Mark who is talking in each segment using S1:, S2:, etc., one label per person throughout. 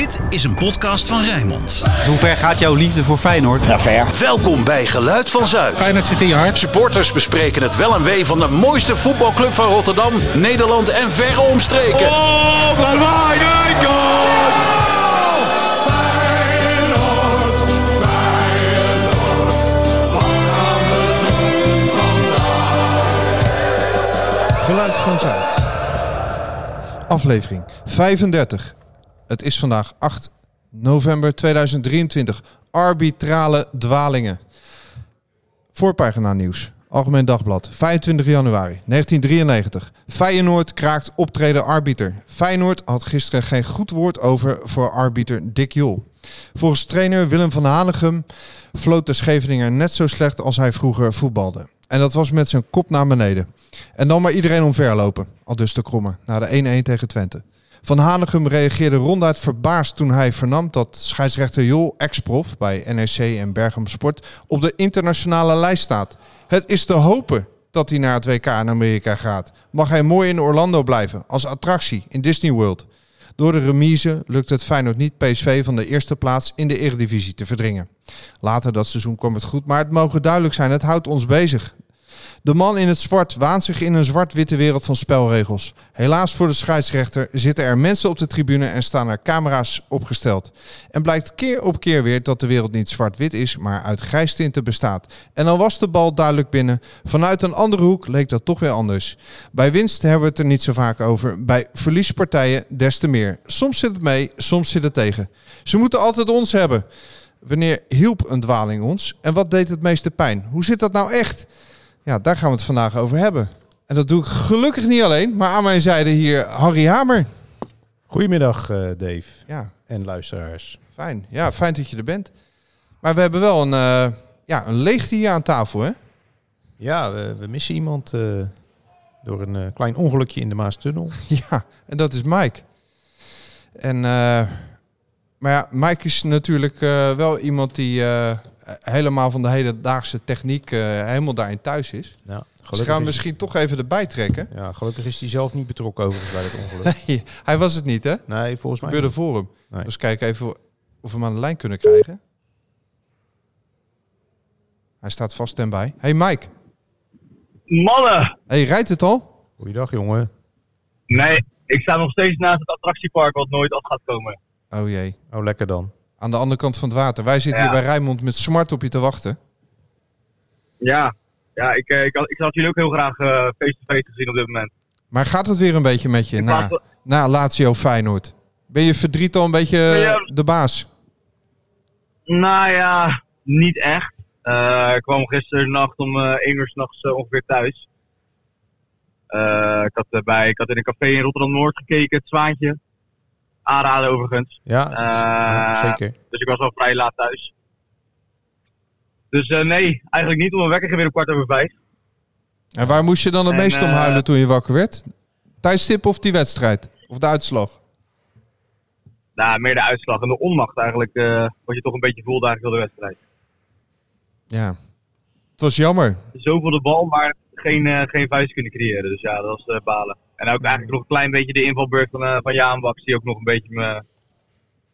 S1: Dit is een podcast van Rijnmond.
S2: Hoe ver gaat jouw liefde voor Feyenoord?
S3: Ja, ver.
S1: Welkom bij Geluid van Zuid.
S4: Feyenoord zit in je hart.
S1: Supporters bespreken het wel en wee van de mooiste voetbalclub van Rotterdam, Nederland en verre omstreken.
S3: Oh, van Wijnaldum!
S4: Geluid van Zuid. Aflevering 35. Het is vandaag 8 november 2023. Arbitrale dwalingen. Voorpagina nieuws. Algemeen Dagblad. 25 januari 1993. Feyenoord kraakt optreden arbiter. Feyenoord had gisteren geen goed woord over voor arbiter Dick Jol. Volgens trainer Willem van Hanegem floot de Scheveninger net zo slecht als hij vroeger voetbalde. En dat was met zijn kop naar beneden. En dan maar iedereen omverlopen, al dus de kromme, na de 1-1 tegen Twente. Van Hanegem reageerde ronduit verbaasd toen hij vernam dat scheidsrechter Jol, ex-prof bij NEC en Bergam Sport, op de internationale lijst staat. Het is te hopen dat hij naar het WK in Amerika gaat. Mag hij mooi in Orlando blijven, als attractie in Disney World. Door de remise lukt het Feyenoord niet PSV van de eerste plaats in de eredivisie te verdringen. Later dat seizoen kwam het goed, maar het mogen duidelijk zijn, het houdt ons bezig. De man in het zwart waant zich in een zwart-witte wereld van spelregels. Helaas voor de scheidsrechter zitten er mensen op de tribune en staan er camera's opgesteld. En blijkt keer op keer weer dat de wereld niet zwart-wit is, maar uit grijstinten bestaat. En al was de bal duidelijk binnen, vanuit een andere hoek leek dat toch weer anders. Bij winst hebben we het er niet zo vaak over, bij verliespartijen des te meer. Soms zit het mee, soms zit het tegen. Ze moeten altijd ons hebben. Wanneer hielp een dwaling ons en wat deed het meeste pijn? Hoe zit dat nou echt? Ja, daar gaan we het vandaag over hebben. En dat doe ik gelukkig niet alleen, maar aan mijn zijde hier Harry Hamer.
S5: Goedemiddag, eh, Dave
S4: Ja,
S5: en luisteraars.
S4: fijn. Ja, fijn dat je er bent. Maar we hebben wel een, eh, ja, een leegte hier aan tafel, hè?
S5: Ja, we, we missen iemand eh, door een klein ongelukje in de Maastunnel.
S4: Ja, en dat is Mike. En, maar ja, Mike is natuurlijk wel iemand die helemaal van de hedendaagse techniek eh, helemaal daarin thuis is.
S5: Ja,
S4: Dus we
S5: gelukkig,
S4: gaan
S5: is,
S4: misschien toch even erbij trekken.
S5: ja, gelukkig is hij zelf niet betrokken overigens bij het ongeluk.
S4: Nee, hij was het niet, hè?
S5: Nee, volgens mij
S4: gebeurde
S5: niet.
S4: voor hem.
S5: Nee.
S4: Dus kijk even of we hem aan de lijn kunnen krijgen. Hij staat vast en bij. Hey Mike.
S6: Mannen!
S4: Hey, rijdt het al?
S5: Goeiedag, jongen.
S6: Nee, ik sta nog steeds naast het attractiepark wat nooit af gaat komen.
S4: Oh jee.
S5: Oh, lekker dan.
S4: Aan de andere kant van het water. Wij zitten
S6: Ja.
S4: hier bij Rijnmond met smart op je te wachten.
S6: Ja, ja ik, eh, ik, had, ik had jullie ook heel graag eh, face-to-face gezien op dit moment.
S4: Maar gaat het weer een beetje met je na, na Lazio Feyenoord? Ben je verdriet al een beetje
S6: Ja.
S4: eh, de baas?
S6: Nou ja, niet echt. Ik kwam gisteren nacht om eh 1 uur s'nachts nachts ongeveer thuis. Ik, had, bij, ik had in een café in Rotterdam-Noord gekeken, het Zwaantje. Aanraden overigens.
S5: Ja,
S6: Eh,
S5: ja, zeker.
S6: Dus ik was al vrij laat thuis. Dus eh, nee, eigenlijk niet. Om mijn wekker ging weer om kwart over vijf.
S4: En waar moest je dan het
S6: En,
S4: meest om
S6: eh,
S4: huilen toen je wakker werd? Tijdstip of die wedstrijd? Of de uitslag?
S6: Nou, meer de uitslag en de onmacht eigenlijk. eh, wat je toch een beetje voelde eigenlijk door de wedstrijd.
S4: Ja. Het was jammer.
S6: Zoveel de bal, maar geen, geen vuist kunnen creëren. Dus ja, dat was eh, balen. En ook eigenlijk nog een klein beetje de invalbeurt van, eh van Jaan Baks, die ook nog een beetje me,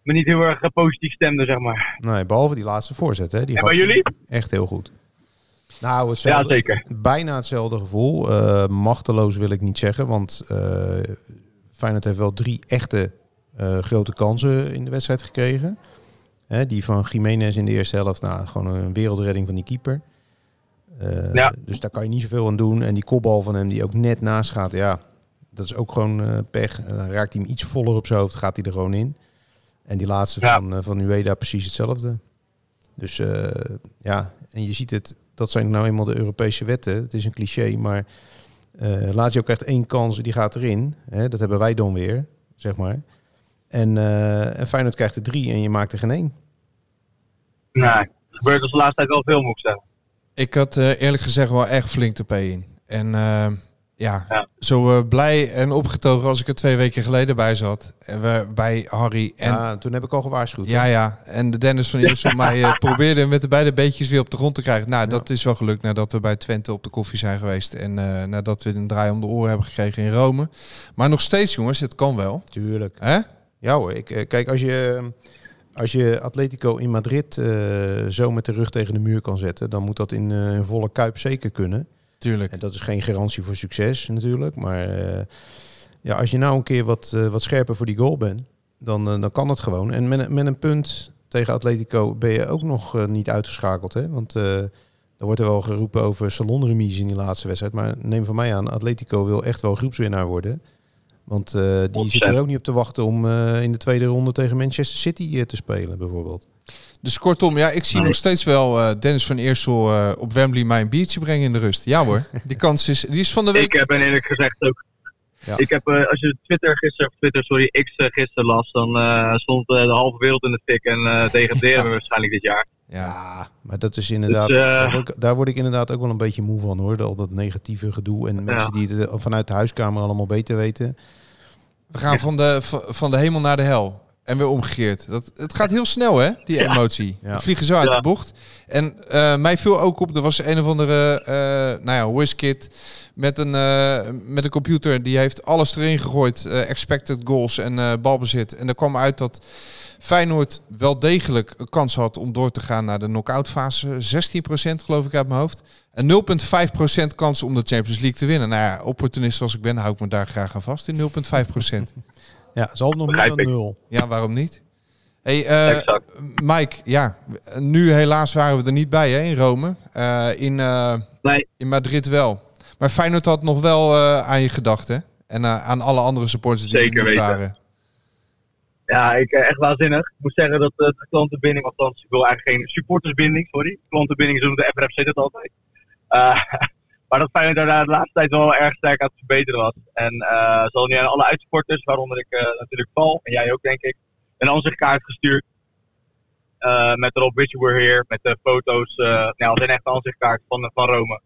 S6: me niet heel erg eh, positief stemde, zeg maar.
S5: Nee, behalve die laatste voorzet, hè. Die
S6: En bij jullie?
S5: Echt heel goed. Nou,
S6: Ja,
S5: hetzelfde,
S6: zeker.
S5: bijna hetzelfde gevoel. Eh, machteloos wil ik niet zeggen, want eh Feyenoord heeft wel drie echte grote kansen in de wedstrijd gekregen. Hè, die van Jiménez in de eerste helft, nou, gewoon een wereldredding van die keeper.
S6: Ja.
S5: Dus daar kan je niet zoveel aan doen. En die kopbal van hem die ook net naast gaat, ja, dat is ook gewoon eh, pech. En dan raakt hij hem iets voller op zijn hoofd, gaat hij er gewoon in. En die laatste
S6: Ja.
S5: van, uh, van Ueda precies hetzelfde. Dus eh, ja, en je ziet het, dat zijn nou eenmaal de Europese wetten. Het is een cliché, maar eh Lazio krijgt één kans, die gaat erin. Hè, dat hebben wij dan weer, zeg maar. En, eh en Feyenoord krijgt er drie en je maakt er geen één.
S6: Nee, het gebeurt dus de laatste tijd wel veel, moet ik zeggen.
S4: Ik had eh, eerlijk gezegd wel echt flink de P in. En eh, ja,
S6: Ja.
S4: zo eh, blij en opgetogen als ik er twee weken geleden bij zat. En we, bij Harry. En
S5: ja, toen heb ik al gewaarschuwd.
S4: Ja, ja. En de Dennis van Iersel mij eh, probeerde met de beide beetjes weer op de grond te krijgen. Nou, dat is wel gelukt nadat we bij Twente op de koffie zijn geweest. En eh, nadat we een draai om de oren hebben gekregen in Rome. Maar nog steeds, jongens, het kan wel.
S5: Tuurlijk.
S4: Hè?
S5: Ja hoor, ik, kijk, als je, als je Atletico in Madrid zo met de rug tegen de muur kan zetten, dan moet dat in volle kuip zeker kunnen.
S4: Tuurlijk.
S5: En dat is geen garantie voor succes natuurlijk, maar eh, ja, als je nou een keer wat, eh, wat scherper voor die goal bent, dan, eh, dan kan het gewoon. En met, een- met een punt tegen Atletico ben je ook nog eh, niet uitgeschakeld, hè? Want eh er wordt er wel geroepen over salonremise in die laatste wedstrijd, maar neem van mij aan, Atletico wil echt wel groepswinnaar worden. Want eh, die zitten er ook niet op te wachten om eh, in de tweede ronde tegen Manchester City eh, te spelen, bijvoorbeeld.
S4: Dus kortom, ja, ik zie nog steeds wel eh, Dennis van Eersel eh, op Wembley mij een biertje brengen in de rust. Ja hoor, die kans is, die is van de
S6: Ik
S4: week.
S6: heb en eerlijk gezegd ook.
S5: Ja.
S6: Ik heb, eh, als je Twitter gisteren, of Twitter, sorry, X gisteren las, dan eh, stond de halve wereld in de fik en eh degraderen we waarschijnlijk dit jaar.
S4: Ja.
S5: Ja, maar dat is inderdaad.
S6: Dus,
S5: daar, word ik, daar word ik inderdaad ook wel een beetje moe van hoor. Al dat negatieve gedoe. En mensen die het vanuit de huiskamer allemaal beter weten.
S4: We gaan van de, van de hemel naar de hel. En weer omgekeerd. Dat, het gaat heel snel, hè, die
S6: Ja.
S4: emotie.
S5: Ja.
S4: We vliegen zo uit
S6: Ja.
S4: de bocht. En eh, mij viel ook op, er was een of andere, eh nou ja, WizKid met een, eh, met een computer. Die heeft alles erin gegooid. eh, expected goals en eh, balbezit. En er kwam uit dat Feyenoord wel degelijk een kans had om door te gaan naar de knock-out fase. 16% geloof ik uit mijn hoofd. En 0,5% kans om de Champions League te winnen. Nou ja, opportunist als ik ben, hou ik me daar graag aan vast. In 0,5%.
S5: Ja, zal het nog meer dan
S6: ik.
S5: nul.
S4: Ja, waarom niet? Hey, eh,
S6: Exact.
S4: Mike, ja, nu helaas waren we er niet bij hè, in Rome. Eh, in, eh,
S6: Nee.
S4: in Madrid wel. Maar Feyenoord had nog wel eh, aan je gedacht, hè? En aan alle andere supporters die
S6: Zeker
S4: er niet
S6: weten.
S4: waren.
S6: Ja, ik, echt waanzinnig. Ik moet zeggen dat de klantenbinding, althans, ik wil eigenlijk geen supportersbinding, sorry. Klantenbinding, zo noemt de FRFC dat altijd. Maar dat Feyenoord daar de laatste tijd wel erg sterk aan het verbeteren was. En eh ze hadden nu aan alle uitsporters, waaronder ik eh, natuurlijk Paul, en jij ook denk ik, een ansichtkaart gestuurd. Eh, met erop Wish You Were Here, met de foto's, eh nou, als een echte ansichtkaart van, van Rome.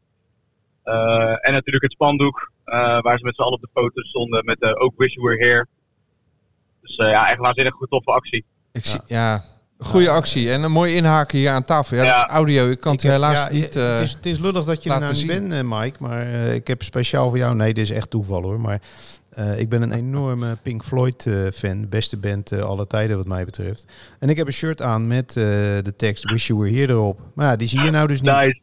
S6: Eh, en natuurlijk het spandoek, eh, waar ze met z'n allen op de foto's stonden, met ook Wish You Were Here. Dus ja, echt waanzinnig goed toffe actie.
S4: Ik zie, ja, goede actie. En een mooi inhaken hier aan tafel. Ja, dat is audio. Ik kan het
S5: heb-
S4: helaas
S5: ja,
S4: niet...
S5: het,
S4: eh,
S5: is, het is lullig dat je er nou niet
S4: zien.
S5: bent, eh, Mike. Maar eh, ik heb speciaal voor jou... Nee, dit is echt toeval hoor. Maar eh, ik ben een enorme Pink Floyd eh, fan. Beste band eh alle tijden wat mij betreft. En ik heb een shirt aan met eh, de tekst Wish You Were Here erop. Maar ja, die zie je nou dus niet.
S6: Nice.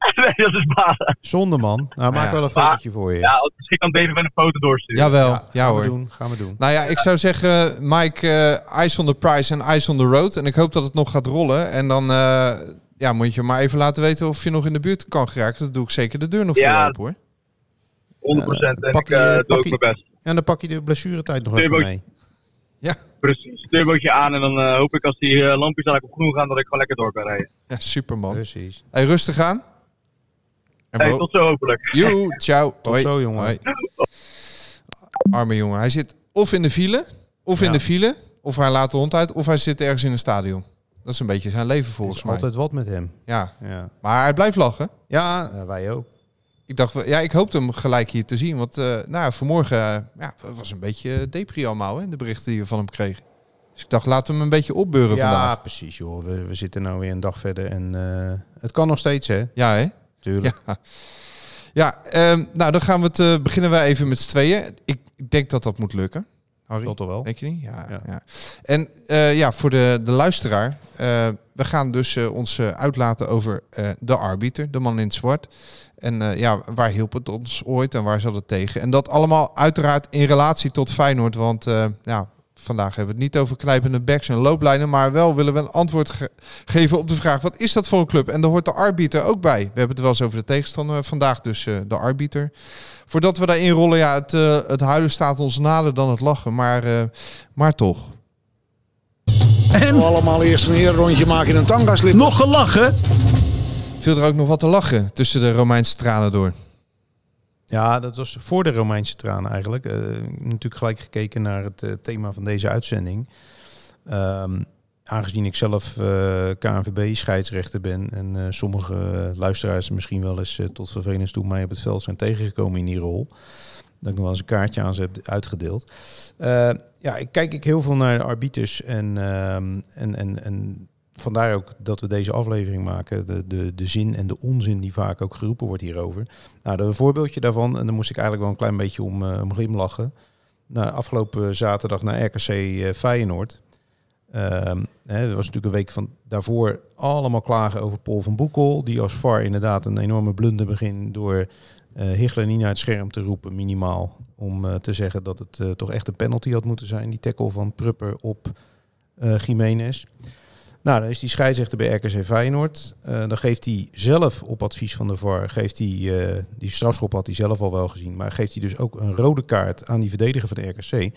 S6: nee, dat is balen.
S5: Zonde man. Nou, maak
S4: Ja.
S5: wel een fotootje voor je.
S6: Ja, misschien kan David met een foto doorsturen.
S4: Jawel, ja,
S5: gaan we
S4: hoor.
S5: doen. Gaan we doen.
S4: Nou ja, ik zou zeggen, Mike, eh ice on the prize en ice on the road. En ik hoop dat het nog gaat rollen. En dan eh, ja, moet je maar even laten weten of je nog in de buurt kan geraken. Dat doe ik zeker de deur nog voor
S6: Ja.
S4: je open hoor.
S6: 100% en
S5: pak
S6: ik
S5: je-
S6: eh, doe
S5: pak
S6: ook
S5: je-
S6: mijn best.
S5: En dan pak je de blessuretijd nog even mee.
S6: Precies. Turbootje aan en dan eh, hoop ik als die lampjes eigenlijk op groen gaan dat ik gewoon lekker door kan rijden.
S4: Ja, super man.
S5: Precies.
S4: Hey, rustig aan. En
S6: Hey, tot zo hopelijk.
S4: Joe, ciao. Hoi.
S5: zo, jongen.
S4: Hoi. Arme jongen. Hij zit of in de file, of in
S5: Ja.
S4: de file, of hij laat de hond uit, of hij zit ergens in een stadion. Dat is een beetje zijn leven
S5: Het
S4: volgens
S5: is
S4: mij.
S5: altijd wat met hem.
S4: Ja,
S5: Ja,
S4: maar hij blijft lachen.
S5: ja eh, wij ook.
S4: Ik dacht, ja, ik hoopte hem gelijk hier te zien. Want eh, nou, vanmorgen eh, ja, het was een beetje depri allemaal, hè, de berichten die we van hem kregen. Dus ik dacht, laten we hem een beetje opbeuren
S5: Ja,
S4: vandaag.
S5: precies joh. We, we zitten nou weer een dag verder en eh, het kan nog steeds hè.
S4: Ja, hè?
S5: Tuurlijk.
S4: Ja. Ja, ehm, nou dan gaan we het, eh, beginnen wij even met z'n tweeën. Ik, ik denk dat dat moet lukken. Harry,
S5: Dat toch wel.
S4: denk je niet? Ja. ja.
S5: Ja.
S4: En eh, ja, voor de, de luisteraar. eh, we gaan dus ons uitlaten over de arbiter, de man in het zwart. En ja, waar hielp het ons ooit en waar zat het tegen? En dat allemaal uiteraard in relatie tot Feyenoord. Want ja, vandaag hebben we het niet over knijpende backs en looplijnen. Maar wel willen we een antwoord ge- geven op de vraag, wat is dat voor een club? En daar hoort de arbiter ook bij. We hebben het wel eens over de tegenstander vandaag, dus eh, de arbiter. Voordat we daarin rollen, ja, het, eh, het huilen staat ons nader dan het lachen. Maar, eh, maar toch.
S1: En
S7: allemaal eerst een rondje maken in een tangaslip.
S1: nog gelachen?
S4: Viel er ook nog wat te lachen tussen de Romeinse tranen door.
S5: Ja, dat was voor de Romeinse tranen eigenlijk. Eh, natuurlijk gelijk gekeken naar het eh, thema van deze uitzending. Ehm, aangezien ik zelf eh KNVB-scheidsrechter ben en sommige luisteraars misschien wel eens tot vervelens toe mij op het veld zijn tegengekomen in die rol. Dat ik nog wel eens een kaartje aan ze heb uitgedeeld. Ja, ik kijk ik heel veel naar de arbiters en, ehm, en, en, en vandaar ook dat we deze aflevering maken. De, de, de zin en de onzin die vaak ook geroepen wordt hierover. Nou, een voorbeeldje daarvan, en daar moest ik eigenlijk wel een klein beetje om, eh, om glimlachen. nou, afgelopen zaterdag naar RKC eh, Feyenoord. Ehm was natuurlijk een week van daarvoor allemaal klagen over Paul van Boekel. Die als VAR inderdaad een enorme blunder begint door eh Hichler naar het scherm te roepen, minimaal. Om te zeggen dat het toch echt een penalty had moeten zijn. Die tackle van Prupper op eh Jiménez. Nou, dan is die scheidsrechter bij RKC Feyenoord. Eh, dan geeft hij zelf op advies van de VAR, geeft hij, eh, die strafschop had hij zelf al wel gezien, maar geeft hij dus ook een rode kaart aan die verdediger van de RKC.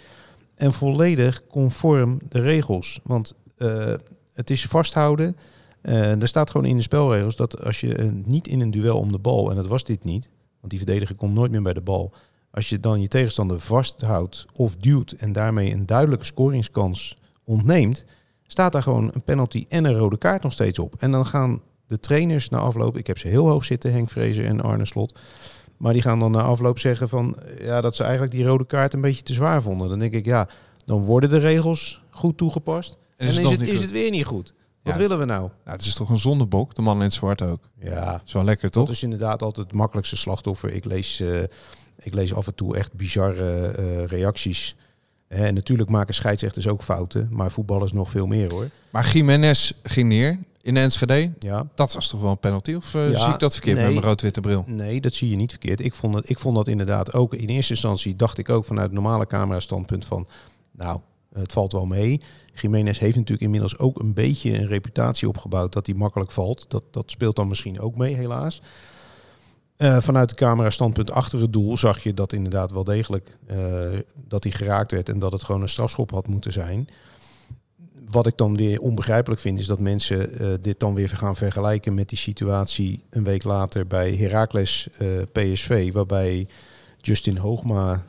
S5: En volledig conform de regels. Want eh, het is vasthouden. Er staat gewoon in de spelregels dat als je niet in een duel om de bal, en dat was dit niet, want die verdediger komt nooit meer bij de bal. Als je dan je tegenstander vasthoudt of duwt en daarmee een duidelijke scoringskans ontneemt, staat daar gewoon een penalty en een rode kaart nog steeds op. En dan gaan de trainers na afloop, ik heb ze heel hoog zitten, Henk Vrezer en Arne Slot, maar die gaan dan na afloop zeggen van ja, dat ze eigenlijk die rode kaart een beetje te zwaar vonden. Dan denk ik ja, dan worden de regels goed toegepast. En,
S4: is
S5: is,
S4: het
S5: is het weer niet goed. Wat
S4: Ja.
S5: willen we nou?
S4: Nou, het is toch een zondebok, de man in het zwart ook.
S5: Ja,
S4: Is wel lekker, toch?
S5: dat is inderdaad altijd het makkelijkste slachtoffer. Ik lees, eh, ik lees af en toe echt bizarre eh, reacties. En natuurlijk maken scheidsrechters ook fouten, maar voetballers nog veel meer hoor.
S4: Maar Jiménez ging neer in de Enschede.
S5: Ja,
S4: Dat was toch wel een penalty? Of eh,
S5: Ja,
S4: zie ik dat verkeerd
S5: nee.
S4: met mijn rood-witte bril?
S5: Nee, dat zie je niet verkeerd. Ik vond, het, ik vond dat inderdaad ook. In eerste instantie dacht ik ook vanuit het normale camera-standpunt van... Nou, het valt wel mee. Jiménez heeft natuurlijk inmiddels ook een beetje een reputatie opgebouwd... dat hij makkelijk valt. Dat, dat speelt dan misschien ook mee, helaas. Eh, vanuit het camera-standpunt achter het doel zag je dat inderdaad wel degelijk... eh, dat hij geraakt werd en dat het gewoon een strafschop had moeten zijn wat ik dan weer onbegrijpelijk vind, is dat mensen eh, dit dan weer gaan vergelijken met die situatie een week later bij Heracles PSV, waarbij Justin Hoogma,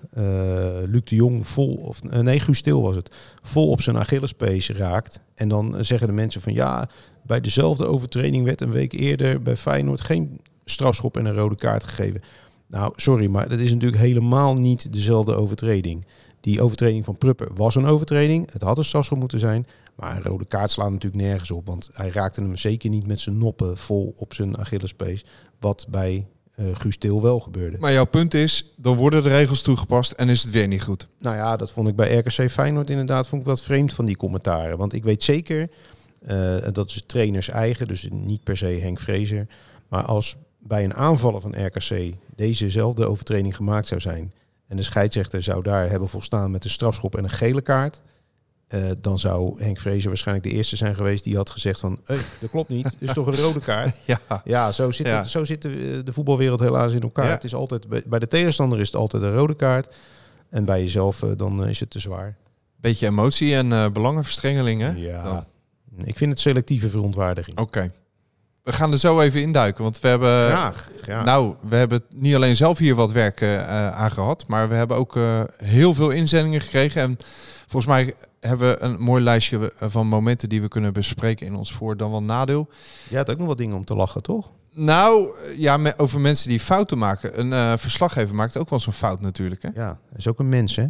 S5: Luc de Jong vol, of nee, Guus Stil was het, vol op zijn Achillespees raakt. En dan zeggen de mensen van ja, bij dezelfde overtreding werd een week eerder bij Feyenoord geen strafschop en een rode kaart gegeven. Nou, sorry, maar dat is natuurlijk helemaal niet dezelfde overtreding. Die overtreding van Prupper was een overtreding. Het had een strafschop moeten zijn. Maar een rode kaart slaat natuurlijk nergens op. Want hij raakte hem zeker niet met zijn noppen vol op zijn Achillespees. Wat bij eh Guus Til wel gebeurde.
S4: Maar jouw punt is, dan worden de regels toegepast en is het weer niet goed.
S5: Nou ja, dat vond ik bij RKC Feyenoord inderdaad vond ik wat vreemd van die commentaren. Want ik weet zeker, eh, dat is trainers eigen, dus niet per se Henk Vrezer. Maar als bij een aanvaller van RKC dezezelfde overtreding gemaakt zou zijn... en de scheidsrechter zou daar hebben volstaan met een strafschop en een gele kaart... eh, dan zou Henk Vrezer waarschijnlijk de eerste zijn geweest die had gezegd van... Hey, dat klopt niet, het is toch een rode kaart?
S4: Ja.
S5: Ja, zo zit,
S4: Ja.
S5: Het, zo zit de, de voetbalwereld helaas in elkaar.
S4: Ja.
S5: Het is altijd, bij, de tegenstander is het altijd een rode kaart. En bij jezelf eh, dan eh, is het te zwaar.
S4: Beetje emotie en eh, belangenverstrengeling, hè?
S5: Ja.
S4: Dan.
S5: Ik vind het selectieve verontwaardiging.
S4: Oké. We gaan er zo even induiken, want we hebben...
S5: Graag. graag.
S4: Nou, we hebben niet alleen zelf hier wat werk eh, aan gehad, maar we hebben ook eh, heel veel inzendingen gekregen. En volgens mij hebben we een mooi lijstje van momenten die we kunnen bespreken in ons voor dan wel nadeel.
S5: Jij had ook nog wat dingen om te lachen, toch?
S4: Nou, ja, me- over mensen die fouten maken. Een verslaggever maakt ook wel eens een fout natuurlijk. Hè?
S5: Ja, is ook een mens, hè?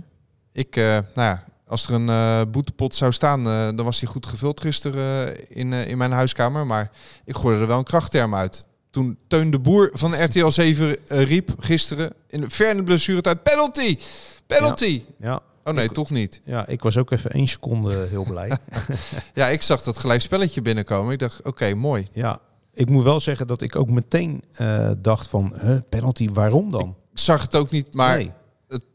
S4: Ik, nou ja, als er een eh, boetepot zou staan, eh, dan was die goed gevuld gisteren eh, in, in mijn huiskamer. Maar ik gooide er wel een krachtterm uit. Toen Teun de Boer van RTL 7 eh, riep gisteren in de ver in de blessuretijd, penalty! Penalty!
S5: Ja.
S4: Oh nee, toch niet.
S5: ja, ik was ook even één seconde heel blij.
S4: Ja, ik zag dat gelijk spelletje binnenkomen. Ik dacht, oké, mooi.
S5: ja, ik moet wel zeggen dat ik ook meteen dacht van... Huh, penalty, waarom dan?
S4: Ik zag het ook niet, maar
S5: Nee.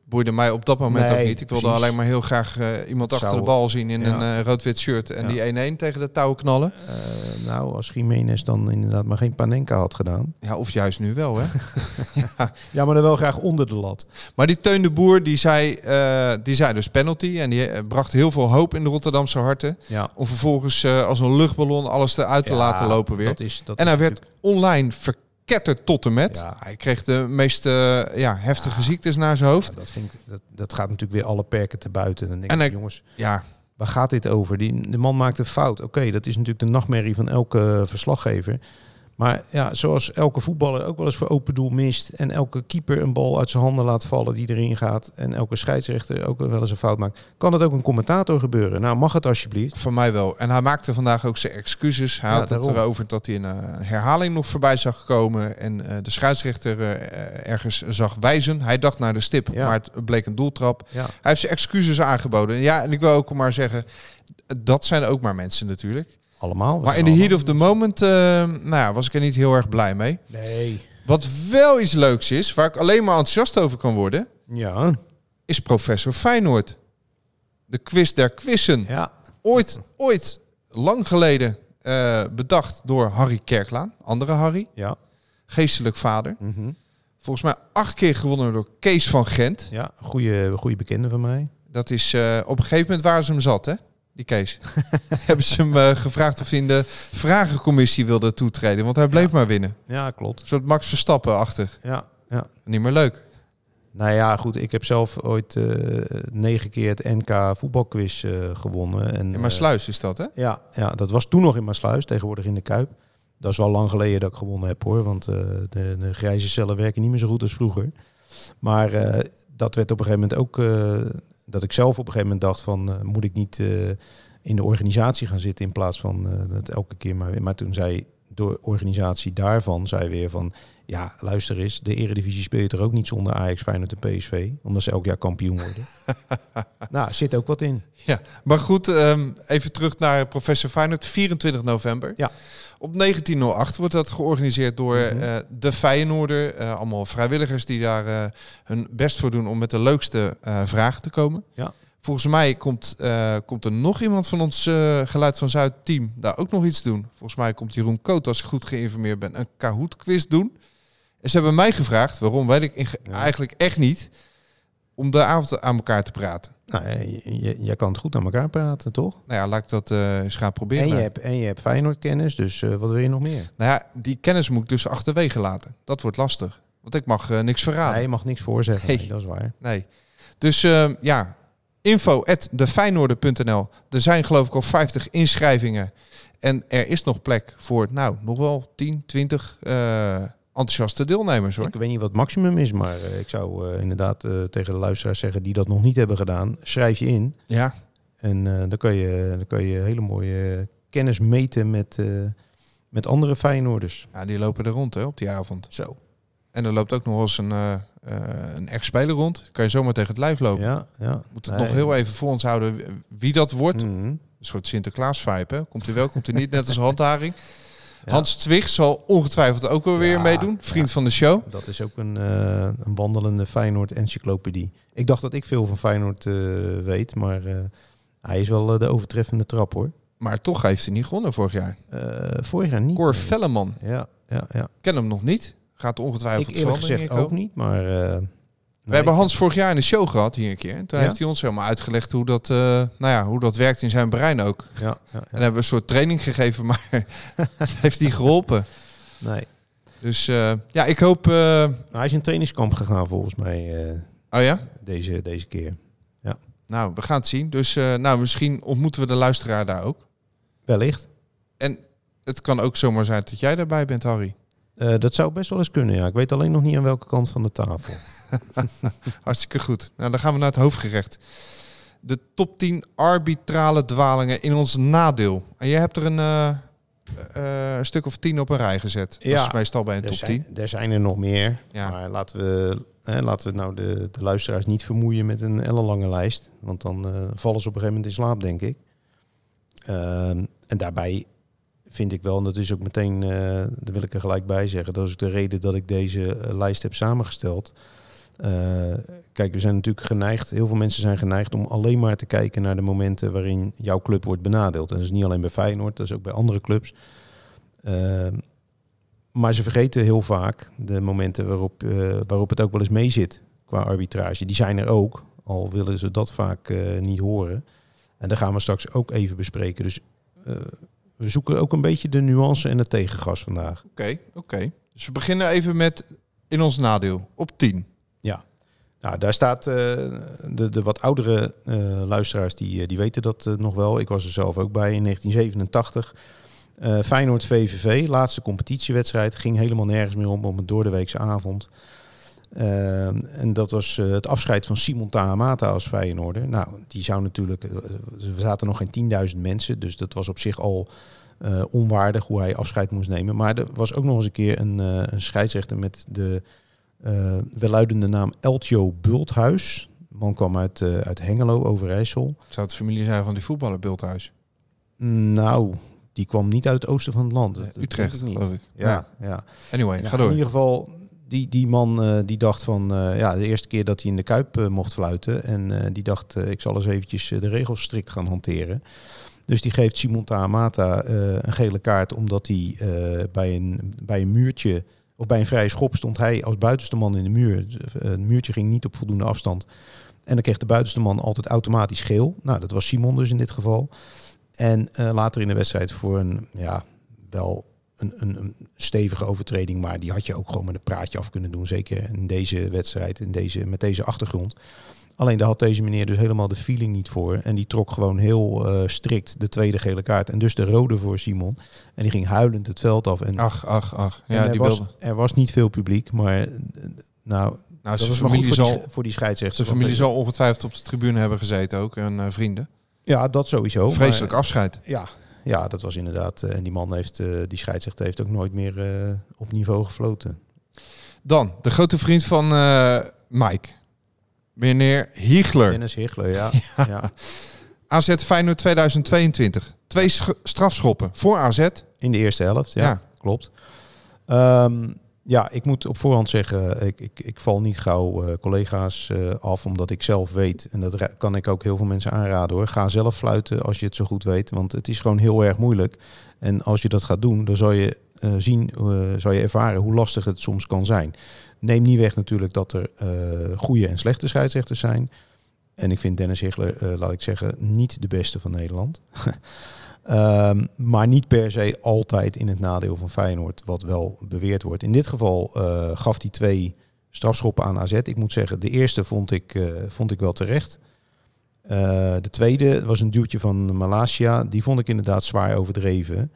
S4: Boeide mij op dat moment
S5: Nee,
S4: ook niet. Ik wilde
S5: precies.
S4: alleen maar heel graag eh, iemand achter de bal zien in
S5: ja.
S4: een eh, rood-wit shirt. En die 1-1 tegen de touwen knallen.
S5: Eh, nou, als Jiménez dan inderdaad maar geen Panenka had gedaan.
S4: Ja, of juist nu wel, hè?
S5: Ja, maar dan wel graag onder de lat.
S4: Maar die Teun de Boer, die zei, die zei dus penalty. En die bracht heel veel hoop in de Rotterdamse harten.
S5: Ja.
S4: Om vervolgens als een luchtballon alles eruit te
S5: Ja,
S4: laten lopen weer.
S5: Dat is, dat
S4: en hij werd
S5: natuurlijk-
S4: online verketterd tot en met.
S5: Ja.
S4: Hij kreeg de meest eh, ja, heftige ziektes naar zijn hoofd.
S5: Dat, vind ik, dat, dat gaat natuurlijk weer alle perken te buiten. En dan denk
S4: En
S5: ik,
S4: hij-
S5: jongens,
S4: Ja,
S5: waar gaat dit over? Die, de man maakt een fout. Oké, dat is natuurlijk de nachtmerrie van elke verslaggever. Maar ja, zoals elke voetballer ook wel eens voor open doel mist. En elke keeper een bal uit zijn handen laat vallen die erin gaat. En elke scheidsrechter ook wel eens een fout maakt. Kan het ook een commentator gebeuren? Nou, mag het alsjeblieft?
S4: Van mij wel. En hij maakte vandaag ook zijn excuses. Hij
S5: Ja,
S4: had het erover dat hij een, eh, een herhaling nog voorbij zag komen. En eh, de scheidsrechter eh, ergens zag wijzen. Hij dacht naar de stip,
S5: Ja.
S4: maar het bleek een doeltrap.
S5: Ja,
S4: Hij heeft zijn excuses aangeboden. En Ja, en ik wil ook maar zeggen, dat zijn ook maar mensen natuurlijk.
S5: Allemaal. We
S4: Maar in de heat of the moment eh, nou ja, was ik er niet heel erg blij mee.
S5: Nee.
S4: Wat wel iets leuks is, waar ik alleen maar enthousiast over kan worden,
S5: Ja,
S4: is professor Feyenoord. De quiz der quizzen.
S5: ja.
S4: Ooit, ooit, lang geleden eh, bedacht door Harry Kerklaan. Andere Harry,
S5: Ja.
S4: geestelijk vader.
S5: Mhm.
S4: Volgens mij acht keer gewonnen door Kees van Gent.
S5: Ja, goede, goede bekende van mij.
S4: Dat is eh, op een gegeven moment waren ze hem zat, hè? Die Kees. Hebben ze hem eh, gevraagd of hij in de vragencommissie wilde toetreden. Want hij bleef maar winnen.
S5: Ja, klopt.
S4: Een soort Max Verstappen-achtig.
S5: Ja, ja.
S4: Niet meer leuk.
S5: Nou ja, goed. Ik heb zelf ooit eh, negen keer het NK voetbalquiz eh, gewonnen. En,
S4: In mijn
S5: eh,
S4: sluis is dat, hè?
S5: Ja, ja, dat was toen nog in Maasluis, tegenwoordig in de Kuip. Dat is wel lang geleden dat ik gewonnen heb hoor, want de, de grijze cellen werken niet meer zo goed als vroeger. Maar dat werd op een gegeven moment ook, dat ik zelf op een gegeven moment dacht van, eh, moet ik niet eh, in de organisatie gaan zitten in plaats van eh, dat elke keer maar. Maar toen zei de organisatie daarvan, zei weer van, ja luister eens, de eredivisie speel je toch ook niet zonder Ajax, Feyenoord en PSV, omdat ze elk jaar kampioen worden. nou, zit ook wat in.
S4: Ja, maar goed, ehm, even terug naar professor Feyenoord. 24 november.
S5: Ja.
S4: Op 1908 wordt dat georganiseerd door
S5: Mhm.
S4: eh, de Feyenoorder. eh, allemaal vrijwilligers die daar eh, hun best voor doen om met de leukste vragen te komen.
S5: Ja.
S4: Volgens mij komt, komt er nog iemand van ons Geluid van Zuid team daar ook nog iets doen. Volgens mij komt Jeroen Koot, als ik goed geïnformeerd ben, een Kahoot quiz doen. En ze hebben mij gevraagd, waarom weet ik eigenlijk echt niet, om de avond aan elkaar te praten.
S5: Nou, jij kan het goed aan elkaar praten, toch?
S4: Nou ja, laat ik dat eh, eens gaan proberen.
S5: En je hebt, en je hebt Feyenoord kennis, dus eh, wat wil je nog meer?
S4: Nou ja, die kennis moet ik dus achterwege laten. Dat wordt lastig. Want ik mag eh, niks verraden.
S5: Nee, je mag niks voorzeggen.
S4: Nee.
S5: Nee, dat is waar.
S4: Nee. Dus eh, ja, info at. Er zijn geloof ik al 50 inschrijvingen. En er is nog plek voor, nou, nog wel 10, 20 eh, enthousiaste deelnemers hoor.
S5: Ik weet niet wat het maximum is, maar eh, ik zou eh, inderdaad eh, tegen de luisteraars zeggen die dat nog niet hebben gedaan, schrijf je in.
S4: Ja,
S5: En dan, kan je, dan kan je hele mooie kennis meten met, met andere Feyenoorders.
S4: ja, die lopen er rond hè, op die avond.
S5: Zo.
S4: En er loopt ook nog eens een, een ex-speler rond. Kan je zomaar tegen het lijf lopen.
S5: Ja, ja.
S4: Moet het
S5: Nee.
S4: nog heel even voor ons houden wie dat wordt.
S5: Mhm.
S4: Een soort Sinterklaas-vibe. hè? Komt hij wel, komt hij niet. Net als handharing. Hans Twig zal ongetwijfeld ook wel weer meedoen. Vriend van de show.
S5: Dat is ook een, eh, een wandelende Feyenoord-encyclopedie. Ik dacht dat ik veel van Feyenoord eh, weet, maar eh, hij is wel de overtreffende trap hoor.
S4: Maar toch heeft hij niet gewonnen vorig jaar.
S5: Vorig jaar niet.
S4: Cor. Velleman.
S5: Ja, ja, ja.
S4: Ken hem nog niet. Gaat ongetwijfeld
S5: Ik eerlijk gezegd ook niet, maar...
S4: We hebben Hans vorig jaar in de show gehad hier een keer. En toen
S5: Ja?
S4: heeft hij ons helemaal uitgelegd hoe dat, eh, nou ja, hoe dat werkt in zijn brein ook.
S5: Ja, ja, ja.
S4: En hebben we een soort training gegeven, maar heeft niet geholpen.
S5: Nee.
S4: Dus eh, ja, ik hoop... eh,
S5: Nou, hij is in trainingskamp gegaan volgens mij
S4: oh ja?
S5: deze, deze keer.
S4: Nou, we gaan het zien. Dus nou, misschien ontmoeten we de luisteraar daar ook.
S5: Wellicht.
S4: En het kan ook zomaar zijn dat jij daarbij bent, Harry.
S5: Dat zou best wel eens kunnen, ja. Ik weet alleen nog niet aan welke kant van de tafel.
S4: Hartstikke goed. Nou, dan gaan we naar het hoofdgerecht. De top 10 arbitrale dwalingen in ons nadeel. En jij hebt er een, eh, eh, een stuk of 10 op een rij gezet. Dat
S5: Ja,
S4: is meestal bij een top
S5: zijn,
S4: 10.
S5: er zijn er nog meer.
S4: Ja.
S5: Maar laten we, hè, laten we nou de, de luisteraars niet vermoeien met een ellenlange lijst. Want dan eh, vallen ze op een gegeven moment in slaap, denk ik. Ehm, en daarbij vind ik wel, en dat is ook meteen, eh daar wil ik er gelijk bij zeggen, dat is ook de reden dat ik deze lijst heb samengesteld. Eh, kijk, we zijn natuurlijk geneigd, heel veel mensen zijn geneigd om alleen maar te kijken naar de momenten waarin jouw club wordt benadeeld. En dat is niet alleen bij Feyenoord, dat is ook bij andere clubs. Ehm, maar ze vergeten heel vaak de momenten waarop, eh, waarop het ook wel eens mee zit qua arbitrage. Die zijn er ook, al willen ze dat vaak eh, niet horen. En daar gaan we straks ook even bespreken. Dus we zoeken ook een beetje de nuance en het tegengas vandaag.
S4: Oké, oké. Dus we beginnen even met in ons nadeel. Op 10.
S5: Nou, daar staat eh, de, de wat oudere eh, luisteraars, die, eh, die weten dat nog wel. Ik was er zelf ook bij in 1987. Eh, Feyenoord VVV, laatste competitiewedstrijd, ging helemaal nergens meer om op een doordeweekse avond. En dat was het afscheid van Simon Tahamata als Feyenoorder. Nou, die zou natuurlijk, er zaten nog geen 10.000 mensen, dus dat was op zich al onwaardig hoe hij afscheid moest nemen. Maar er was ook nog eens een keer een, een scheidsrechter met de eh welluidende naam Eltjo Bulthuis. De man kwam uit, eh, uit Hengelo, Overijssel.
S4: Zou het familie zijn van die voetballer Bulthuis?
S5: Nou, die kwam niet uit het oosten van het land. Dat-
S4: Utrecht,
S5: ik
S4: geloof ik.
S5: Ja, ja.
S4: Anyway,
S5: Ja,
S4: ga door.
S5: In ieder geval, die, die man eh, die dacht van... ja, de eerste keer dat hij in de Kuip mocht fluiten. En die dacht, ik zal eens eventjes de regels strikt gaan hanteren. Dus die geeft Simon Tahamata eh, een gele kaart... omdat hij bij, een, bij een muurtje... of bij een vrije schop stond hij als buitenste man in de muur. Eh, Het muurtje ging niet op voldoende afstand. En dan kreeg de buitenste man altijd automatisch geel. Nou, dat was Simon dus in dit geval. En eh, later in de wedstrijd voor een, ja, wel een, een, een stevige overtreding. Maar die had je ook gewoon met een praatje af kunnen doen. Zeker in deze wedstrijd, in deze, met deze achtergrond. Alleen daar had deze meneer dus helemaal de feeling niet voor. En die trok gewoon heel eh, strikt de tweede gele kaart. En dus de rode voor Simon. En die ging huilend het veld af. En,
S4: Ach, ach, ach. Ja,
S5: er,
S4: die
S5: was,
S4: wilde.
S5: er was niet veel publiek. Maar eh, nou,
S4: Nou, zijn familie,
S5: voor, die,
S4: zal,
S5: voor die scheidsrechter.
S4: zijn familie zal ongetwijfeld op de tribune hebben gezeten ook. En eh, vrienden.
S5: Ja, dat sowieso. maar-
S4: Vreselijk afscheid.
S5: Ja, ja, dat was inderdaad. en die man heeft, die scheidsrechter heeft ook nooit meer op niveau gefloten.
S4: Dan, de grote vriend van eh, Mike. Meneer Hiegler.
S5: Dennis Hichler, ja. ja.
S4: AZ Feyenoord 2022. Twee sch- strafschoppen voor AZ.
S5: In de eerste helft, ja,
S4: Ja.
S5: klopt. Ehm, ja, ik moet op voorhand zeggen, ik, ik, ik val niet gauw eh, collega's eh, af, omdat ik zelf weet, en dat kan ik ook heel veel mensen aanraden hoor, ga zelf fluiten als je het zo goed weet, want het is gewoon heel erg moeilijk. En als je dat gaat doen, dan zal je eh, zien, zal je ervaren hoe lastig het soms kan zijn. Neem niet weg natuurlijk dat er eh, goede en slechte scheidsrechters zijn. En ik vind Dennis Hichler, eh, laat ik zeggen, niet de beste van Nederland. Ehm, maar niet per se altijd in het nadeel van Feyenoord, wat wel beweerd wordt. In dit geval eh, gaf hij twee strafschoppen aan AZ. Ik moet zeggen, de eerste vond ik, vond ik wel terecht. De tweede was een duwtje van Malasia. Die vond ik inderdaad zwaar overdreven.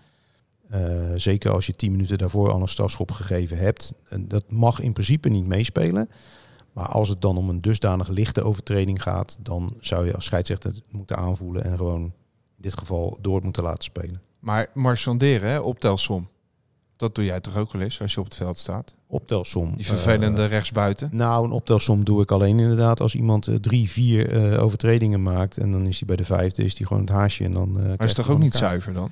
S5: Eh, zeker als je tien minuten daarvoor al een strafschop gegeven hebt. En dat mag in principe niet meespelen. Maar als het dan om een dusdanig lichte overtreding gaat, dan zou je als scheidsrechter moeten aanvoelen en gewoon in dit geval door moeten laten spelen.
S4: Maar marchanderen, hè, optelsom. Dat doe jij toch ook wel eens als je op het veld staat?
S5: Optelsom.
S4: Die vervelende
S5: Eh,
S4: rechtsbuiten.
S5: nou, een optelsom doe ik alleen inderdaad als iemand eh, drie, vier overtredingen maakt. En dan is hij bij de vijfde, is hij gewoon het haasje. En dan,
S4: Maar is toch ook niet
S5: kaart.
S4: zuiver dan?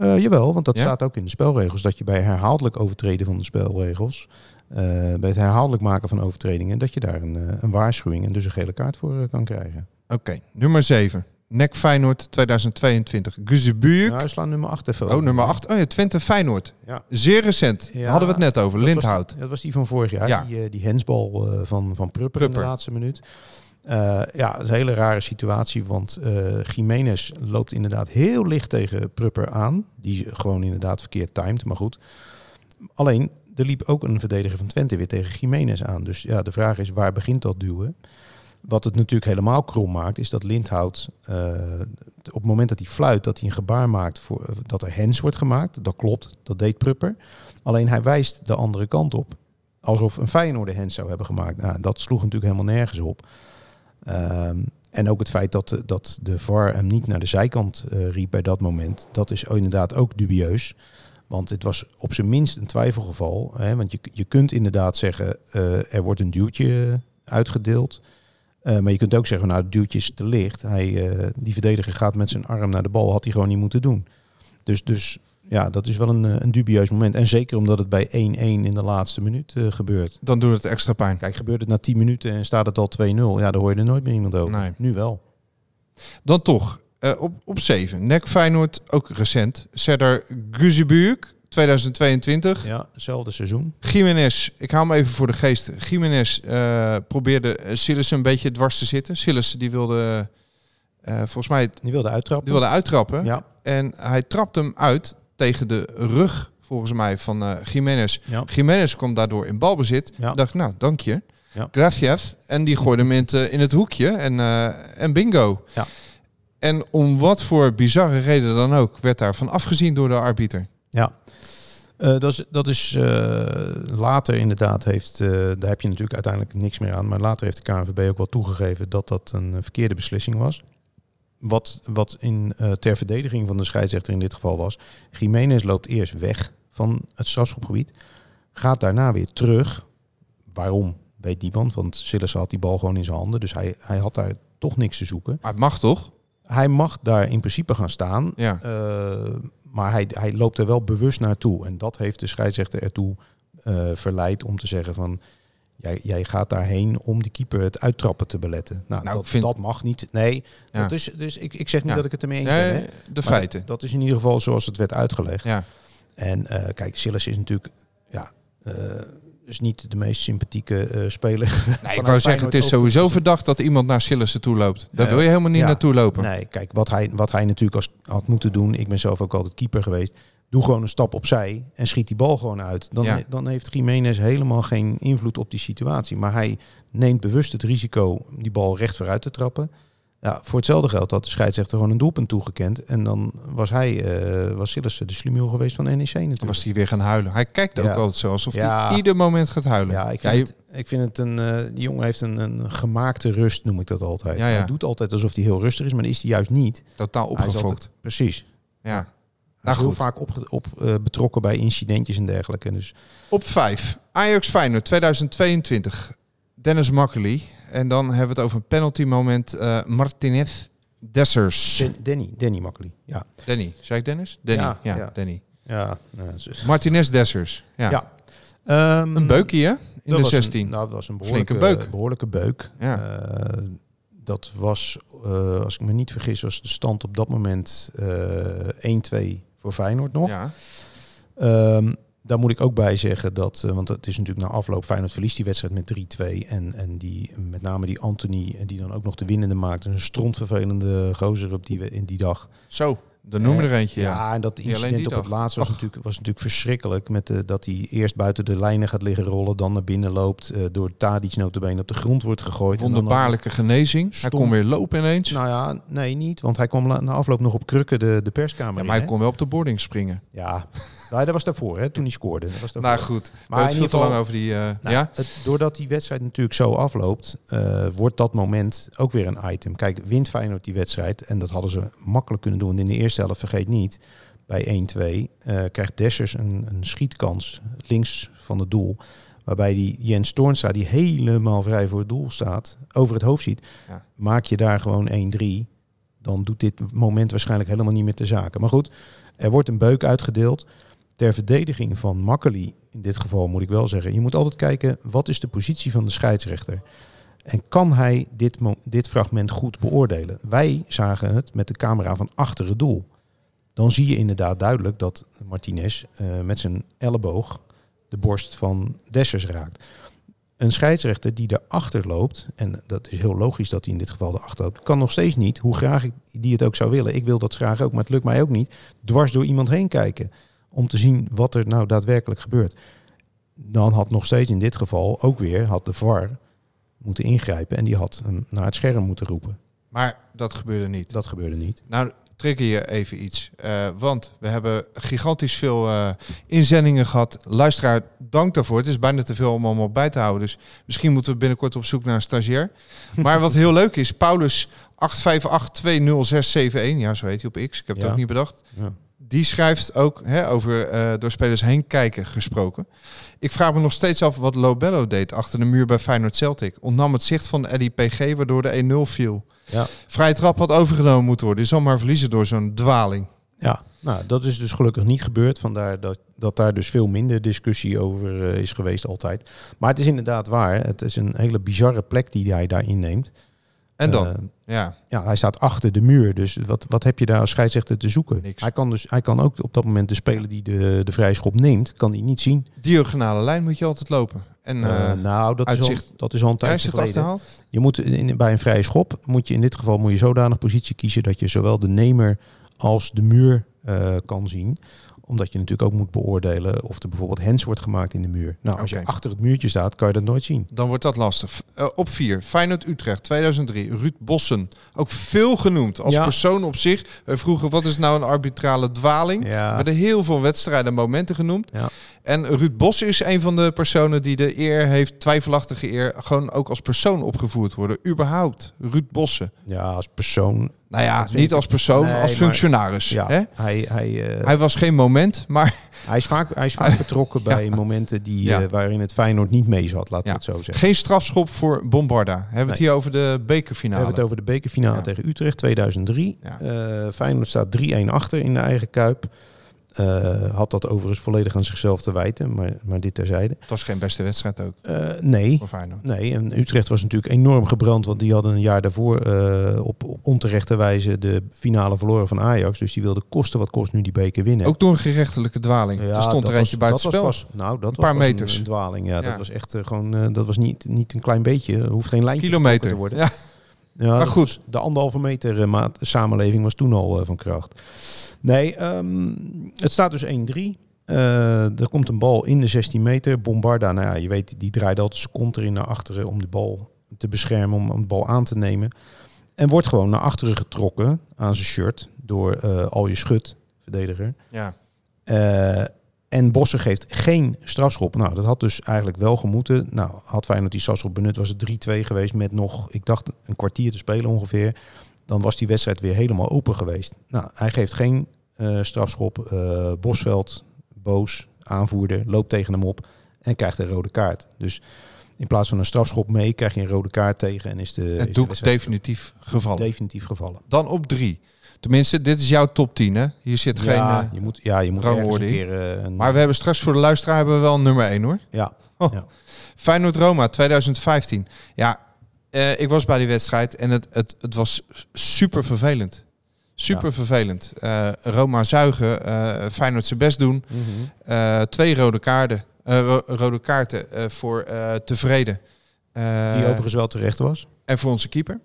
S5: Eh, jawel, want dat
S4: Ja?
S5: staat ook in de spelregels. Dat je bij herhaaldelijk overtreden van de spelregels, eh, bij het herhaaldelijk maken van overtredingen, dat je daar een, eh, een waarschuwing en dus een gele kaart voor kan krijgen.
S4: Oké, nummer 7. NEC Feyenoord 2022. Guzebuurk.
S5: Nou, slaan nummer 8 even
S4: oh,
S5: over.
S4: nummer 8. Oh ja, Twente Feyenoord.
S5: Ja.
S4: Zeer recent.
S5: Ja,
S4: Hadden we het net over.
S5: Dat
S4: Lindhout.
S5: Was, dat was die van vorig jaar.
S4: Ja.
S5: Die, die hensbal van, van Prupper, in
S4: Prupper.
S5: de laatste minuut. Eh, ja, dat is een hele rare situatie. Want eh Jiménez loopt inderdaad heel licht tegen Prupper aan. Die gewoon inderdaad verkeerd timed. Maar goed. Alleen, er liep ook een verdediger van Twente weer tegen Jiménez aan. Dus ja, de vraag is, waar begint dat duwen? Wat het natuurlijk helemaal krom maakt, is dat Lindhout eh, op het moment dat hij fluit, dat hij een gebaar maakt voor dat er hens wordt gemaakt. Dat klopt, dat deed Prupper. Alleen hij wijst de andere kant op. Alsof een Feyenoord hens zou hebben gemaakt. Nou, dat sloeg natuurlijk helemaal nergens op. Ehm, en ook het feit dat, dat de VAR hem niet naar de zijkant eh, riep bij dat moment, dat is inderdaad ook dubieus. Want het was op zijn minst een twijfelgeval. Hè? Want je, je kunt inderdaad zeggen, eh, er wordt een duwtje uitgedeeld. Eh, maar je kunt ook zeggen, nou, het duwtje is te licht. Hij, die verdediger gaat met zijn arm naar de bal. Had hij gewoon niet moeten doen. Dus, dus ja, dat is wel een, eh, een dubieus moment. En zeker omdat het bij 1-1 in de laatste minuut eh, gebeurt.
S4: Dan doet het extra pijn.
S5: Kijk, gebeurt het na 10 minuten en staat het al 2-0. Ja, dan hoor je er nooit meer iemand over.
S4: Nee.
S5: Nu wel.
S4: Dan toch, eh, op, op 7. NEC Feyenoord, ook recent. Serdar Guzebuurk 2022.
S5: Ja, hetzelfde seizoen.
S4: Jiménez, ik haal hem even voor de geest. Jiménez probeerde Silas een beetje dwars te zitten. Silas die wilde, volgens mij,
S5: Die wilde uittrappen.
S4: die wilde uittrappen.
S5: Ja,
S4: En hij trapt hem uit tegen de rug, volgens mij, van eh Jiménez.
S5: ja.
S4: Jiménez kwam daardoor in balbezit.
S5: Ja.
S4: Dacht, nou, dank je.
S5: Ja.
S4: Gracias. En die gooide hem in het, eh, in het hoekje. En, eh, en bingo.
S5: Ja.
S4: En om wat voor bizarre reden dan ook, werd daarvan afgezien door de arbiter.
S5: Ja. Eh, dat is, dat is eh, later inderdaad heeft, daar heb je natuurlijk uiteindelijk niks meer aan, maar later heeft de KNVB ook wel toegegeven dat dat een verkeerde beslissing was. Wat, wat in, eh, ter verdediging van de scheidsrechter in dit geval was, Jiménez loopt eerst weg van het strafschopgebied, gaat daarna weer terug. Waarom, weet niemand, want Sillis had die bal gewoon in zijn handen, dus hij, hij had daar toch niks te zoeken.
S4: Maar het mag toch?
S5: Hij mag daar in principe gaan staan,
S4: Ja.
S5: eh, maar hij, hij loopt er wel bewust naartoe. En dat heeft de scheidsrechter ertoe eh, verleid om te zeggen van... Jij, jij gaat daarheen om de keeper het uittrappen te beletten. Nou,
S4: Nou,
S5: dat,
S4: vind-
S5: dat mag niet. Nee,
S4: Ja.
S5: dat is, dus ik, ik zeg niet
S4: Ja.
S5: dat ik het ermee eens ben. Hè?
S4: de
S5: Maar
S4: feiten.
S5: Dat is in ieder geval zoals het werd uitgelegd.
S4: Ja.
S5: En eh, kijk, Silas is natuurlijk... Ja, eh, is niet de meest sympathieke eh, speler.
S4: Nee, ik wou zeggen, het is sowieso verdacht dat iemand naar Sillissen toe loopt. Daar wil je helemaal niet
S5: Ja.
S4: naartoe lopen.
S5: Nee, kijk, wat hij, wat hij natuurlijk als, had moeten doen... Ik ben zelf ook altijd keeper geweest. Doe gewoon een stap opzij en schiet die bal gewoon uit. Dan,
S4: Ja.
S5: dan heeft Jiménez helemaal geen invloed op die situatie. Maar hij neemt bewust het risico die bal recht vooruit te trappen. Ja, voor hetzelfde geld had de scheidsrechter gewoon een doelpunt toegekend. En dan was hij, eh was Sillissen de slumiel geweest van NEC natuurlijk.
S4: Dan was hij weer gaan huilen. Hij kijkt ook
S5: Ja.
S4: altijd zo, alsof
S5: Ja.
S4: hij ieder moment gaat huilen.
S5: Ja, ik
S4: Ja,
S5: vind,
S4: je-
S5: het, ik vind het een. eh, die jongen heeft een, een gemaakte rust, noem ik dat altijd. Hij doet altijd alsof hij heel rustig is, maar dat is hij juist niet.
S4: totaal opgefokt.
S5: precies.
S4: Ja.
S5: Hij
S4: Nou
S5: is heel vaak op, op, eh, betrokken bij incidentjes en dergelijke. Dus
S4: Op 5. Ajax Feyenoord 2022. Dennis Makkely. En dan hebben we het over een penalty moment. eh Martinez Dessers.
S5: Dan- Danny, Danny Makkely. Ja,
S4: Danny. Zei ik Dennis? Danny. Ja,
S5: Ja, ja.
S4: Danny.
S5: ja, nou, dus-
S4: Martinez Dessers. Ja.
S5: ja. Ehm,
S4: Een beukje, hè? In
S5: dat
S4: de
S5: was
S4: 16.
S5: Een, nou, dat was een behoorlijke
S4: beuk.
S5: Behoorlijke beuk.
S4: Ja.
S5: Eh, dat was, als ik me niet vergis, was de stand op dat moment eh 1-2 voor Feyenoord nog.
S4: ja.
S5: Ehm, daar moet ik ook bij zeggen dat, eh, want het is natuurlijk na afloop Feyenoord verliest die wedstrijd met 3-2 en, en die, met name die Anthony, eh, die dan ook nog de winnende maakt, een strontvervelende gozer op die, in die dag.
S4: Zo. Dan noem er eentje,
S5: Ja,
S4: ja.
S5: en dat incident op het
S4: dag.
S5: laatst was,
S4: Och.
S5: natuurlijk, was natuurlijk verschrikkelijk. Met de, dat hij eerst buiten de lijnen gaat liggen rollen, dan naar binnen loopt, eh, door Tadic notabene op de grond wordt gegooid. en dan
S4: Wonderbaarlijke genezing. Hij kon weer lopen ineens.
S5: Nou ja, nee, niet. Want hij kwam na afloop nog op krukken de, de perskamer
S4: ja,
S5: in,
S4: maar hij
S5: hè?
S4: kon wel op de boarding springen.
S5: Ja, nou, dat was daarvoor, hè, toen hij scoorde. Dat was daarvoor.
S4: Nou goed.
S5: Maar
S4: het
S5: ieder
S4: te lang over die... eh,
S5: Nou,
S4: ja?
S5: het, doordat die wedstrijd natuurlijk zo afloopt, eh, wordt dat moment ook weer een item. Kijk, wint Feyenoord die wedstrijd, en dat hadden ze makkelijk kunnen doen. In de eerste helft, vergeet niet, bij 1-2 eh, krijgt Dessers een, een schietkans links van het doel. Waarbij die Jens Toornstra, die helemaal vrij voor het doel staat, over het hoofd ziet.
S4: Ja.
S5: Maak je daar gewoon 1-3, dan doet dit moment waarschijnlijk helemaal niet meer te zaken. Maar goed, er wordt een beuk uitgedeeld. Ter verdediging van Makkely, in dit geval moet ik wel zeggen, je moet altijd kijken wat is de positie van de scheidsrechter. En kan hij dit, dit fragment goed beoordelen? Wij zagen het met de camera van achter het doel. Dan zie je inderdaad duidelijk dat Martinez eh, met zijn elleboog de borst van Dessers raakt. Een scheidsrechter die erachter loopt, en dat is heel logisch dat hij in dit geval erachter loopt, kan nog steeds niet, hoe graag ik die het ook zou willen. Ik wil dat graag ook, maar het lukt mij ook niet. Dwars door iemand heen kijken om te zien wat er nou daadwerkelijk gebeurt. Dan had nog steeds in dit geval ook weer had de VAR moeten ingrijpen en die had hem naar het scherm moeten roepen.
S4: Maar dat gebeurde niet.
S5: Dat gebeurde niet.
S4: Nou, trigger je even iets. Eh, want we hebben gigantisch veel eh, inzendingen gehad. Luisteraar, dank daarvoor. Het is bijna te veel om allemaal bij te houden. Dus misschien moeten we binnenkort op zoek naar een stagiair. Maar wat heel leuk is, Paulus 8582061. Ja, zo heet hij op X. Ik heb het ook niet bedacht.
S5: Ja.
S4: Die schrijft ook hè, over eh, door spelers heen kijken gesproken. Ik vraag me nog steeds af wat Lobello deed achter de muur bij Feyenoord Celtic. Ontnam het zicht van Eddie PG, waardoor de 1-0 viel.
S5: Ja.
S4: Vrij trap had overgenomen moeten worden. Die zal maar verliezen door zo'n dwaling.
S5: Ja, nou, dat is dus gelukkig niet gebeurd. Vandaar dat, dat daar dus veel minder discussie over eh, is geweest altijd. Maar het is inderdaad waar. Het is een hele bizarre plek die hij daar inneemt.
S4: En dan?
S5: Eh,
S4: ja.
S5: ja, hij staat achter de muur. Dus wat, wat heb je daar als scheidsrechter te zoeken?
S4: Niks.
S5: Hij kan, dus, hij kan ook op dat moment de speler die de, de vrije schop neemt, kan die niet zien.
S4: Diagonale lijn moet je altijd lopen. En
S5: Eh,
S4: eh
S5: nou, dat is, al, dat is al een
S4: hij
S5: tijdje
S4: zit
S5: geleden.
S4: achterhaald.
S5: Je moet in, bij een vrije schop moet je in dit geval moet je zodanig positie kiezen dat je zowel de nemer als de muur kan zien. Omdat je natuurlijk ook moet beoordelen of er bijvoorbeeld hens wordt gemaakt in de muur. Nou, als
S4: Oké.
S5: je achter het muurtje staat, kan je dat nooit zien.
S4: Dan wordt dat lastig. Eh, op 4, Feyenoord Utrecht 2003. Ruud Bossen. Ook veel genoemd als
S5: Ja.
S4: persoon op zich. We vroegen wat is nou een arbitrale dwaling.
S5: Ja.
S4: Er werden heel veel wedstrijden en momenten genoemd.
S5: Ja.
S4: En Ruud Bossen is een van de personen die de eer heeft, twijfelachtige eer, gewoon ook als persoon opgevoerd worden. Überhaupt. Ruud Bossen.
S5: Ja, als persoon.
S4: Nou ja, niet als persoon,
S5: Nee,
S4: als
S5: maar-
S4: functionaris.
S5: Ja,
S4: Hè?
S5: hij, hij, eh,
S4: Hij was geen moment, maar
S5: hij is vaak, hij is vaak betrokken bij momenten die,
S4: Ja.
S5: eh, waarin het Feyenoord niet mee zat, laten we het zo zeggen.
S4: geen strafschop voor Bombarda. Hebben we het hier over de
S5: We
S4: bekerfinale?
S5: hebben het over de bekerfinale tegen Utrecht 2003.
S4: Ja.
S5: Eh, Feyenoord staat 3-1 achter in de eigen kuip. Eh, had dat overigens volledig aan zichzelf te wijten, maar, maar dit terzijde.
S4: Het was geen beste wedstrijd ook
S5: Eh, nee, nee, en Utrecht was natuurlijk enorm gebrand, want die hadden een jaar daarvoor eh, op onterechte wijze de finale verloren van Ajax. Dus die wilden kosten wat kost nu die beker winnen.
S4: Ook door een gerechtelijke dwaling. er stond er eentje buiten spel.
S5: was nou, dat
S4: Een
S5: was
S4: paar meters.
S5: Een, een dwaling, ja,
S4: Ja.
S5: Dat was echt gewoon, dat was niet, niet een klein beetje. Hoeft geen lijntje
S4: Kilometer.
S5: te worden.
S4: Ja.
S5: Ja,
S4: Maar goed.
S5: de anderhalve meter eh, maat, samenleving was toen al eh, van kracht. Nee, ehm, het staat dus 1-3. Eh, er komt een bal in de 16 meter. Bombarda, nou ja, je weet, die draait altijd zijn kont erin naar achteren om de bal te beschermen, om een bal aan te nemen. En wordt gewoon naar achteren getrokken aan zijn shirt door eh al je schut, verdediger.
S4: Ja.
S5: Eh, en Bossen geeft geen strafschop. Nou, dat had dus eigenlijk wel gemoeten. Nou, had Feyenoord die strafschop benut, was het 3-2 geweest met nog, ik dacht, een kwartier te spelen ongeveer. Dan was die wedstrijd weer helemaal open geweest. Nou, hij geeft geen eh, strafschop. Eh, Bosveld, boos, aanvoerder, loopt tegen hem op en krijgt een rode kaart. Dus in plaats van een strafschop mee, krijg je een rode kaart tegen en is de,
S4: Het doek definitief gevallen.
S5: definitief gevallen.
S4: Dan op drie. Tenminste, dit is jouw top 10 hè? Hier zit geen...
S5: ja, je moet, ja, je moet ergens een keer eh, een...
S4: maar we hebben straks voor de luisteraar hebben we wel een nummer 1 hoor.
S5: ja,
S4: Feyenoord-Roma 2015. Ja, eh, ik was bij die wedstrijd en het, het, het was super vervelend. Super
S5: Ja.
S4: vervelend. Eh, Roma zuigen, Feyenoord zijn best doen. Eh, twee rode kaarten, ro- rode kaarten voor tevreden.
S5: Die overigens wel terecht was.
S4: En voor onze keeper.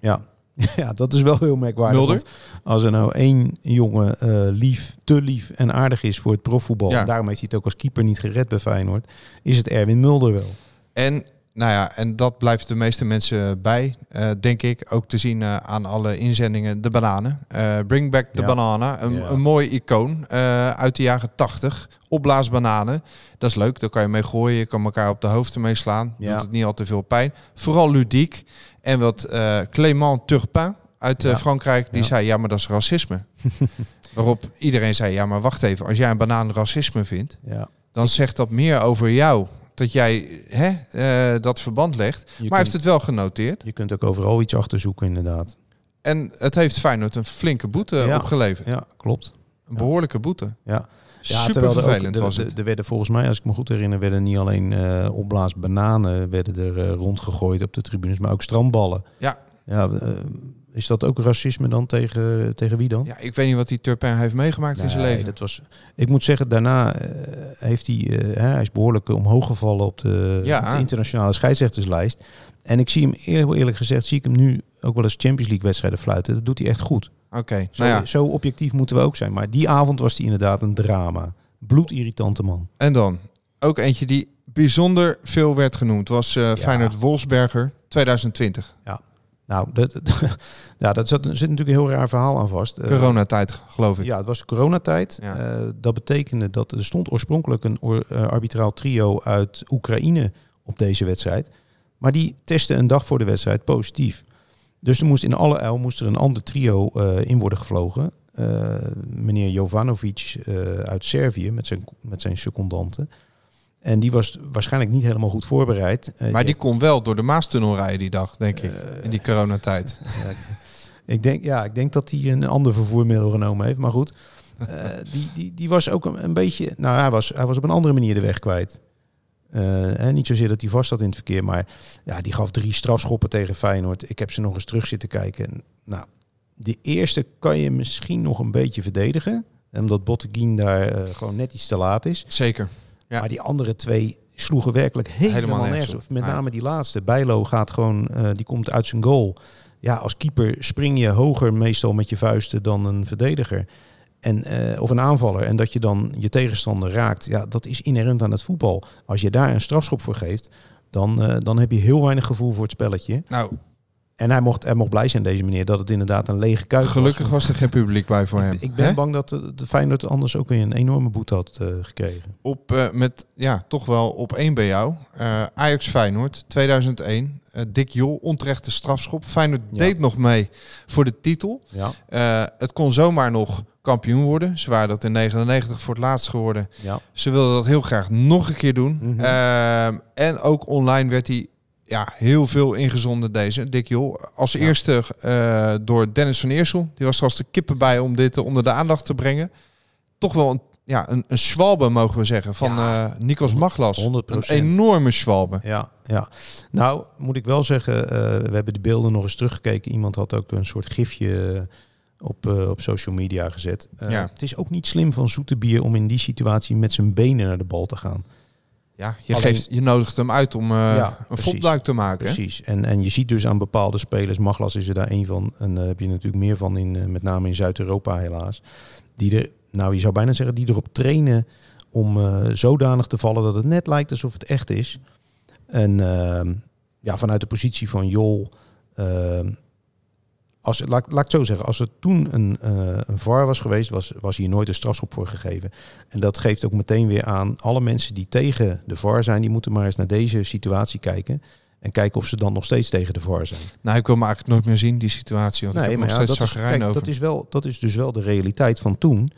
S5: Ja. ja, dat is wel heel merkwaardig. Als er nou één jongen eh, lief, te lief en aardig is voor het profvoetbal...
S4: Ja.
S5: en daarom heeft hij het ook als keeper niet gered bij Feyenoord... is het Erwin Mulder wel.
S4: En nou ja, en dat blijft de meeste mensen bij, eh, denk ik. Ook te zien eh, aan alle inzendingen. De bananen. Eh, bring back the
S5: Ja.
S4: banana. Een,
S5: Ja.
S4: een mooi icoon uit de jaren tachtig. Opblaasbananen. Dat is leuk. Daar kan je mee gooien. Je kan elkaar op de hoofd mee slaan.
S5: Ja.
S4: Doet het niet al te veel pijn. Vooral ludiek. En wat eh Clément Turpin uit eh,
S5: Ja.
S4: Frankrijk, die
S5: Ja.
S4: zei, ja, maar dat is racisme. Waarop iedereen zei, ja, maar wacht even. Als jij een banaan racisme vindt,
S5: Ja.
S4: dan zegt dat meer over jou. Dat jij hè, eh, dat verband legt. maar hij
S5: kunt-
S4: heeft het wel genoteerd.
S5: Je kunt ook overal iets achter zoeken inderdaad.
S4: En het heeft Feyenoord een flinke boete opgeleverd.
S5: Ja, klopt.
S4: Een behoorlijke boete.
S5: Ja.
S4: Super
S5: terwijl er
S4: vervelend
S5: er-
S4: was het.
S5: Er werden volgens mij, als ik me goed herinner, werden niet alleen eh opblaas bananen werden er eh, rondgegooid op de tribunes, maar ook strandballen.
S4: Ja.
S5: Ja, eh, is dat ook racisme dan tegen, tegen wie dan?
S4: Ja, ik weet niet wat die Turpin heeft meegemaakt in zijn leven.
S5: Dat was, ik moet zeggen, daarna heeft hij, hè, hij is behoorlijk omhoog gevallen op de,
S4: Ja.
S5: op de internationale scheidsrechterslijst. En ik zie hem eerlijk, eerlijk gezegd, zie ik hem nu ook wel eens Champions League wedstrijden fluiten. Dat doet hij echt goed.
S4: Oké,
S5: Zo,
S4: nou ja.
S5: zo objectief moeten we ook zijn. Maar die avond was hij inderdaad een drama. Bloedirritante man.
S4: En dan ook eentje die bijzonder veel werd genoemd. Was eh Feyenoord Wolfsberger 2020.
S5: Nou, dat, ja, dat zat, zit natuurlijk een heel raar verhaal aan vast. Eh,
S4: Coronatijd, geloof ik.
S5: Ja, het was coronatijd.
S4: Ja.
S5: Eh, dat betekende dat er stond oorspronkelijk een or- arbitraal trio uit Oekraïne op deze wedstrijd. Maar die testte een dag voor de wedstrijd positief. Dus er moest in alle uil moest er een ander trio eh, in worden gevlogen. Eh, meneer Jovanovic eh, uit Servië met zijn, met zijn secondanten. En die was waarschijnlijk niet helemaal goed voorbereid.
S4: Maar die kon wel door de Maastunnel rijden die dag, denk ik. In die coronatijd.
S5: Ik, denk, ja, ik denk dat hij een ander vervoermiddel genomen heeft. Maar goed, die, die, die was ook een, een beetje... Nou, hij was, hij was op een andere manier de weg kwijt. Eh, hè, niet zozeer dat hij vast zat in het verkeer, maar ja, die gaf drie strafschoppen tegen Feyenoord. Ik heb ze nog eens terug zitten kijken. Nou, de eerste kan je misschien nog een beetje verdedigen. Omdat Botteguin daar eh, gewoon net iets te laat is.
S4: Zeker. Ja.
S5: Maar die andere twee sloegen werkelijk helemaal,
S4: Helemaal nergens op.
S5: Met name die laatste. Bijlo gaat gewoon, eh, die komt uit zijn goal. Ja, als keeper spring je hoger meestal met je vuisten dan een verdediger. En, eh, of een aanvaller. En dat je dan je tegenstander raakt. Ja, dat is inherent aan het voetbal. Als je daar een strafschop voor geeft, dan, eh, dan heb je heel weinig gevoel voor het spelletje.
S4: Nou,
S5: En hij mocht, hij mocht blij zijn, deze meneer, dat het inderdaad een lege kuip
S4: gelukkig
S5: was.
S4: was er geen publiek bij voor hem.
S5: Ik, ben bang dat de, de Feyenoord anders ook weer een enorme boete had eh, gekregen.
S4: Op, met, ja, toch wel op één bij jou. Ajax Feyenoord, 2001. Eh, Dick Jol, onterechte strafschop. Feyenoord
S5: Ja.
S4: deed nog mee voor de titel.
S5: Ja,
S4: het kon zomaar nog kampioen worden. Ze waren dat in 99 voor het laatst geworden.
S5: ja.
S4: Ze wilden dat heel graag nog een keer doen.
S5: Mhm.
S4: Ehm, en ook online werd hij ja, heel veel ingezonden, deze Dick Jol. Als
S5: Ja.
S4: eerste eh, door Dennis van Eersel. Die was er als de kippen bij om dit eh, onder de aandacht te brengen. Toch wel een, ja, een, een schwalbe, mogen we zeggen, van eh Nikos Maglas.
S5: 100%.
S4: Een enorme schwalbe.
S5: Ja, ja. Nou, moet ik wel zeggen, we hebben de beelden nog eens teruggekeken. Iemand had ook een soort gifje op, eh, op social media gezet. Eh,
S4: Ja.
S5: Het is ook niet slim van Zoetebier om in die situatie met zijn benen naar de bal te gaan.
S4: Ja, je,
S5: Alleen-
S4: geeft, je nodigt hem uit om
S5: Ja,
S4: een volduik te maken. hè?
S5: Precies. En, en je ziet dus aan bepaalde spelers, Maglas is er daar één van. En daar heb je natuurlijk meer van, in, met name in Zuid-Europa helaas. Die er, nou je zou bijna zeggen, die erop trainen om zodanig te vallen dat het net lijkt alsof het echt is. En ehm, ja, vanuit de positie van Jol, ehm, als, laat, laat ik het zo zeggen, als er toen een, eh, een VAR was geweest, was, was hier nooit een strafschop voor gegeven. En dat geeft ook meteen weer aan, alle mensen die tegen de VAR zijn, die moeten maar eens naar deze situatie kijken. En kijken of ze dan nog steeds tegen de VAR zijn.
S4: Nou, ik wil me eigenlijk nooit meer zien, die situatie. Want ik heb nog
S5: ja,
S4: steeds
S5: dat, is, kijk,
S4: over.
S5: dat, is wel, dat is dus wel de realiteit van toen.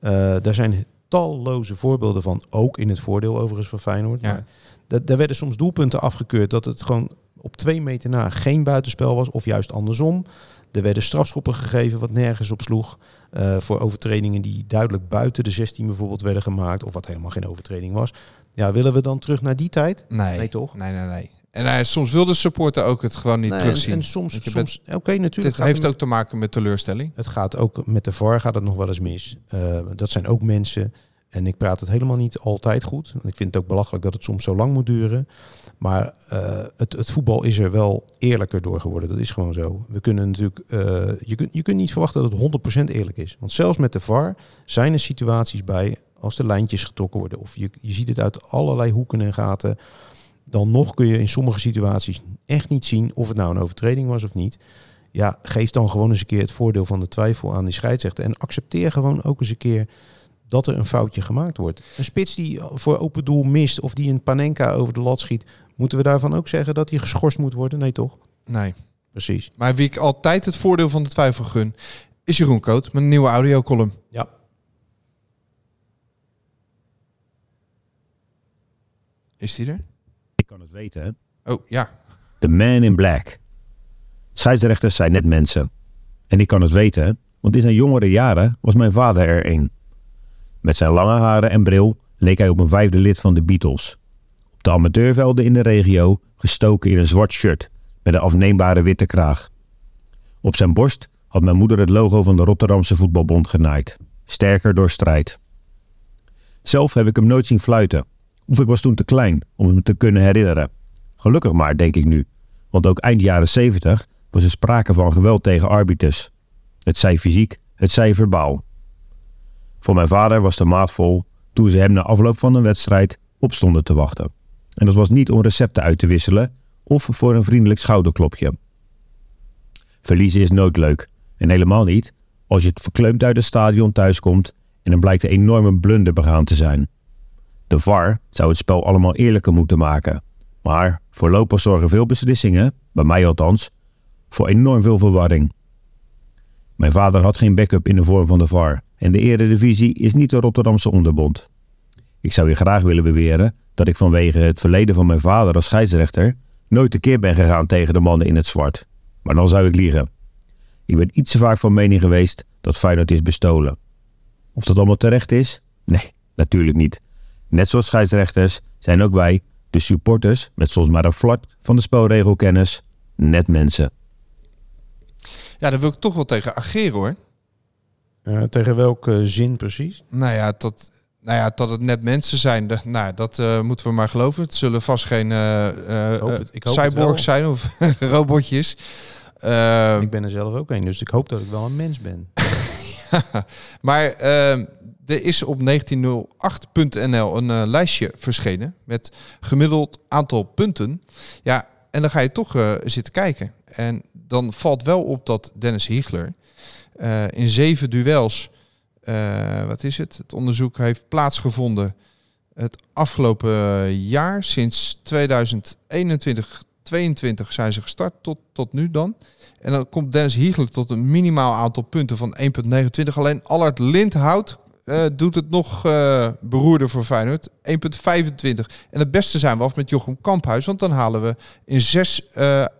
S5: Eh, daar zijn talloze voorbeelden van, ook in het voordeel overigens van Feyenoord.
S4: Ja.
S5: Maar daar werden soms doelpunten afgekeurd dat het gewoon op twee meter na geen buitenspel was, of juist andersom. Er werden strafschoppen gegeven wat nergens op sloeg. eh, voor overtredingen die duidelijk buiten de 16 bijvoorbeeld werden gemaakt, of wat helemaal geen overtreding was. Ja, willen we dan terug naar die tijd?
S4: Nee,
S5: Nee, toch?
S4: Nee, nee, nee. En hij, soms wil de supporter ook het gewoon niet
S5: Nee,
S4: terugzien.
S5: En, en soms, soms oké, natuurlijk.
S4: Dit
S5: gaat
S4: heeft ook te maken met teleurstelling.
S5: Het gaat ook met de VAR gaat het nog wel eens mis. Eh, dat zijn ook mensen. En ik praat het helemaal niet altijd goed. Ik vind het ook belachelijk dat het soms zo lang moet duren. Maar eh, het, het voetbal is er wel eerlijker door geworden. Dat is gewoon zo. We kunnen natuurlijk, eh, je, kunt, je kunt niet verwachten dat het 100% eerlijk is. Want zelfs met de VAR zijn er situaties bij als de lijntjes getrokken worden. Of je, je ziet het uit allerlei hoeken en gaten. Dan nog kun je in sommige situaties echt niet zien of het nou een overtreding was of niet. Ja, geef dan gewoon eens een keer het voordeel van de twijfel aan die scheidsrechter. En accepteer gewoon ook eens een keer dat er een foutje gemaakt wordt. Een spits die voor open doel mist of die een Panenka over de lat schiet. Moeten we daarvan ook zeggen dat hij geschorst moet worden? Nee, toch?
S4: Nee.
S5: Precies.
S4: Maar wie ik altijd het voordeel van de twijfel gun, is Jeroen Koot met een nieuwe audiocolumn.
S5: Ja.
S4: Is die er?
S8: Ik kan het weten, hè?
S4: Oh, ja.
S8: The Man in Black. Scheidsrechters zijn net mensen. En ik kan het weten, want in zijn jongere jaren was mijn vader er een. Met zijn lange haren en bril leek hij op een vijfde lid van de Beatles. Op de amateurvelden in de regio gestoken in een zwart shirt met een afneembare witte kraag. Op zijn borst had mijn moeder het logo van de Rotterdamse Voetbalbond genaaid. Sterker door strijd. Zelf heb ik hem nooit zien fluiten. Of ik was toen te klein om hem te kunnen herinneren. Gelukkig maar, denk ik nu. Want ook eind jaren 70 was er sprake van geweld tegen arbiters. Het zij fysiek, het zij verbaal. Voor mijn vader was de maat vol toen ze hem na afloop van een wedstrijd opstonden te wachten. En dat was niet om recepten uit te wisselen of voor een vriendelijk schouderklopje. Verliezen is nooit leuk. En helemaal niet als je het verkleumd uit het stadion thuiskomt en dan blijkt een enorme blunder begaan te zijn. De VAR zou het spel allemaal eerlijker moeten maken. Maar voorlopig zorgen veel beslissingen, bij mij althans, voor enorm veel verwarring. Mijn vader had geen backup in de vorm van de VAR en de Eredivisie is niet de Rotterdamse onderbond. Ik zou je graag willen beweren dat ik vanwege het verleden van mijn vader als scheidsrechter nooit tekeer ben gegaan tegen de mannen in het zwart. Maar dan zou ik liegen. Ik ben iets te vaak van mening geweest dat Feyenoord is bestolen. Of dat allemaal terecht is? Nee, natuurlijk niet. Net zoals scheidsrechters zijn ook wij, de supporters, met soms maar een flart van de spelregelkennis, net mensen.
S4: Ja, daar wil ik toch wel tegen ageren hoor.
S5: Eh, tegen welke zin precies?
S4: Nou ja, dat, nou ja, dat het net mensen zijn, de- nou, dat eh, moeten we maar geloven. Het zullen vast geen
S5: het- wel.
S4: zijn of robotjes. Ehm,
S5: ik ben er zelf ook een, dus ik hoop dat ik wel een mens ben.
S4: maar ehm, er is op 1908.nl een lijstje verschenen met gemiddeld aantal punten. Ja, en dan ga je toch zitten kijken. En dan valt wel op dat Dennis Hiegler eh, in zeven duels, eh, wat is het? Het onderzoek heeft plaatsgevonden het afgelopen jaar. Sinds 2021, 22 zijn ze gestart tot, tot nu dan. En dan komt Dennis Hiegler tot een minimaal aantal punten van 1,29. Alleen Allard Lindhout eh, doet het nog eh beroerder voor Feyenoord. 1,25. En het beste zijn we af met Jochem Kamphuis. Want dan halen we in zes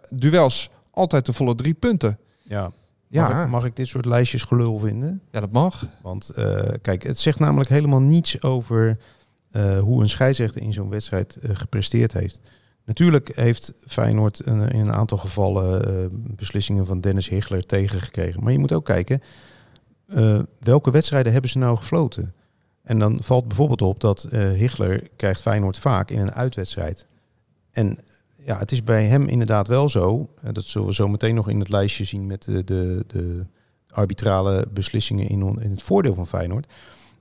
S4: duels altijd de volle drie punten.
S5: Ja.
S4: Ja.
S5: Mag, ik, mag ik dit soort lijstjes gelul vinden?
S4: Ja, dat mag.
S5: Want eh, kijk, het zegt namelijk helemaal niets over eh, hoe een scheidsrechter in zo'n wedstrijd eh, gepresteerd heeft. Natuurlijk heeft Feyenoord een, in een aantal gevallen beslissingen van Dennis Higler tegengekregen. Maar je moet ook kijken, welke wedstrijden hebben ze nou gefloten? En dan valt bijvoorbeeld op dat Higler krijgt Feyenoord vaak in een uitwedstrijd. En ja, het is bij hem inderdaad wel zo. eh, dat zullen we zo meteen nog in het lijstje zien met de, de, de arbitrale beslissingen in, in het voordeel van Feyenoord.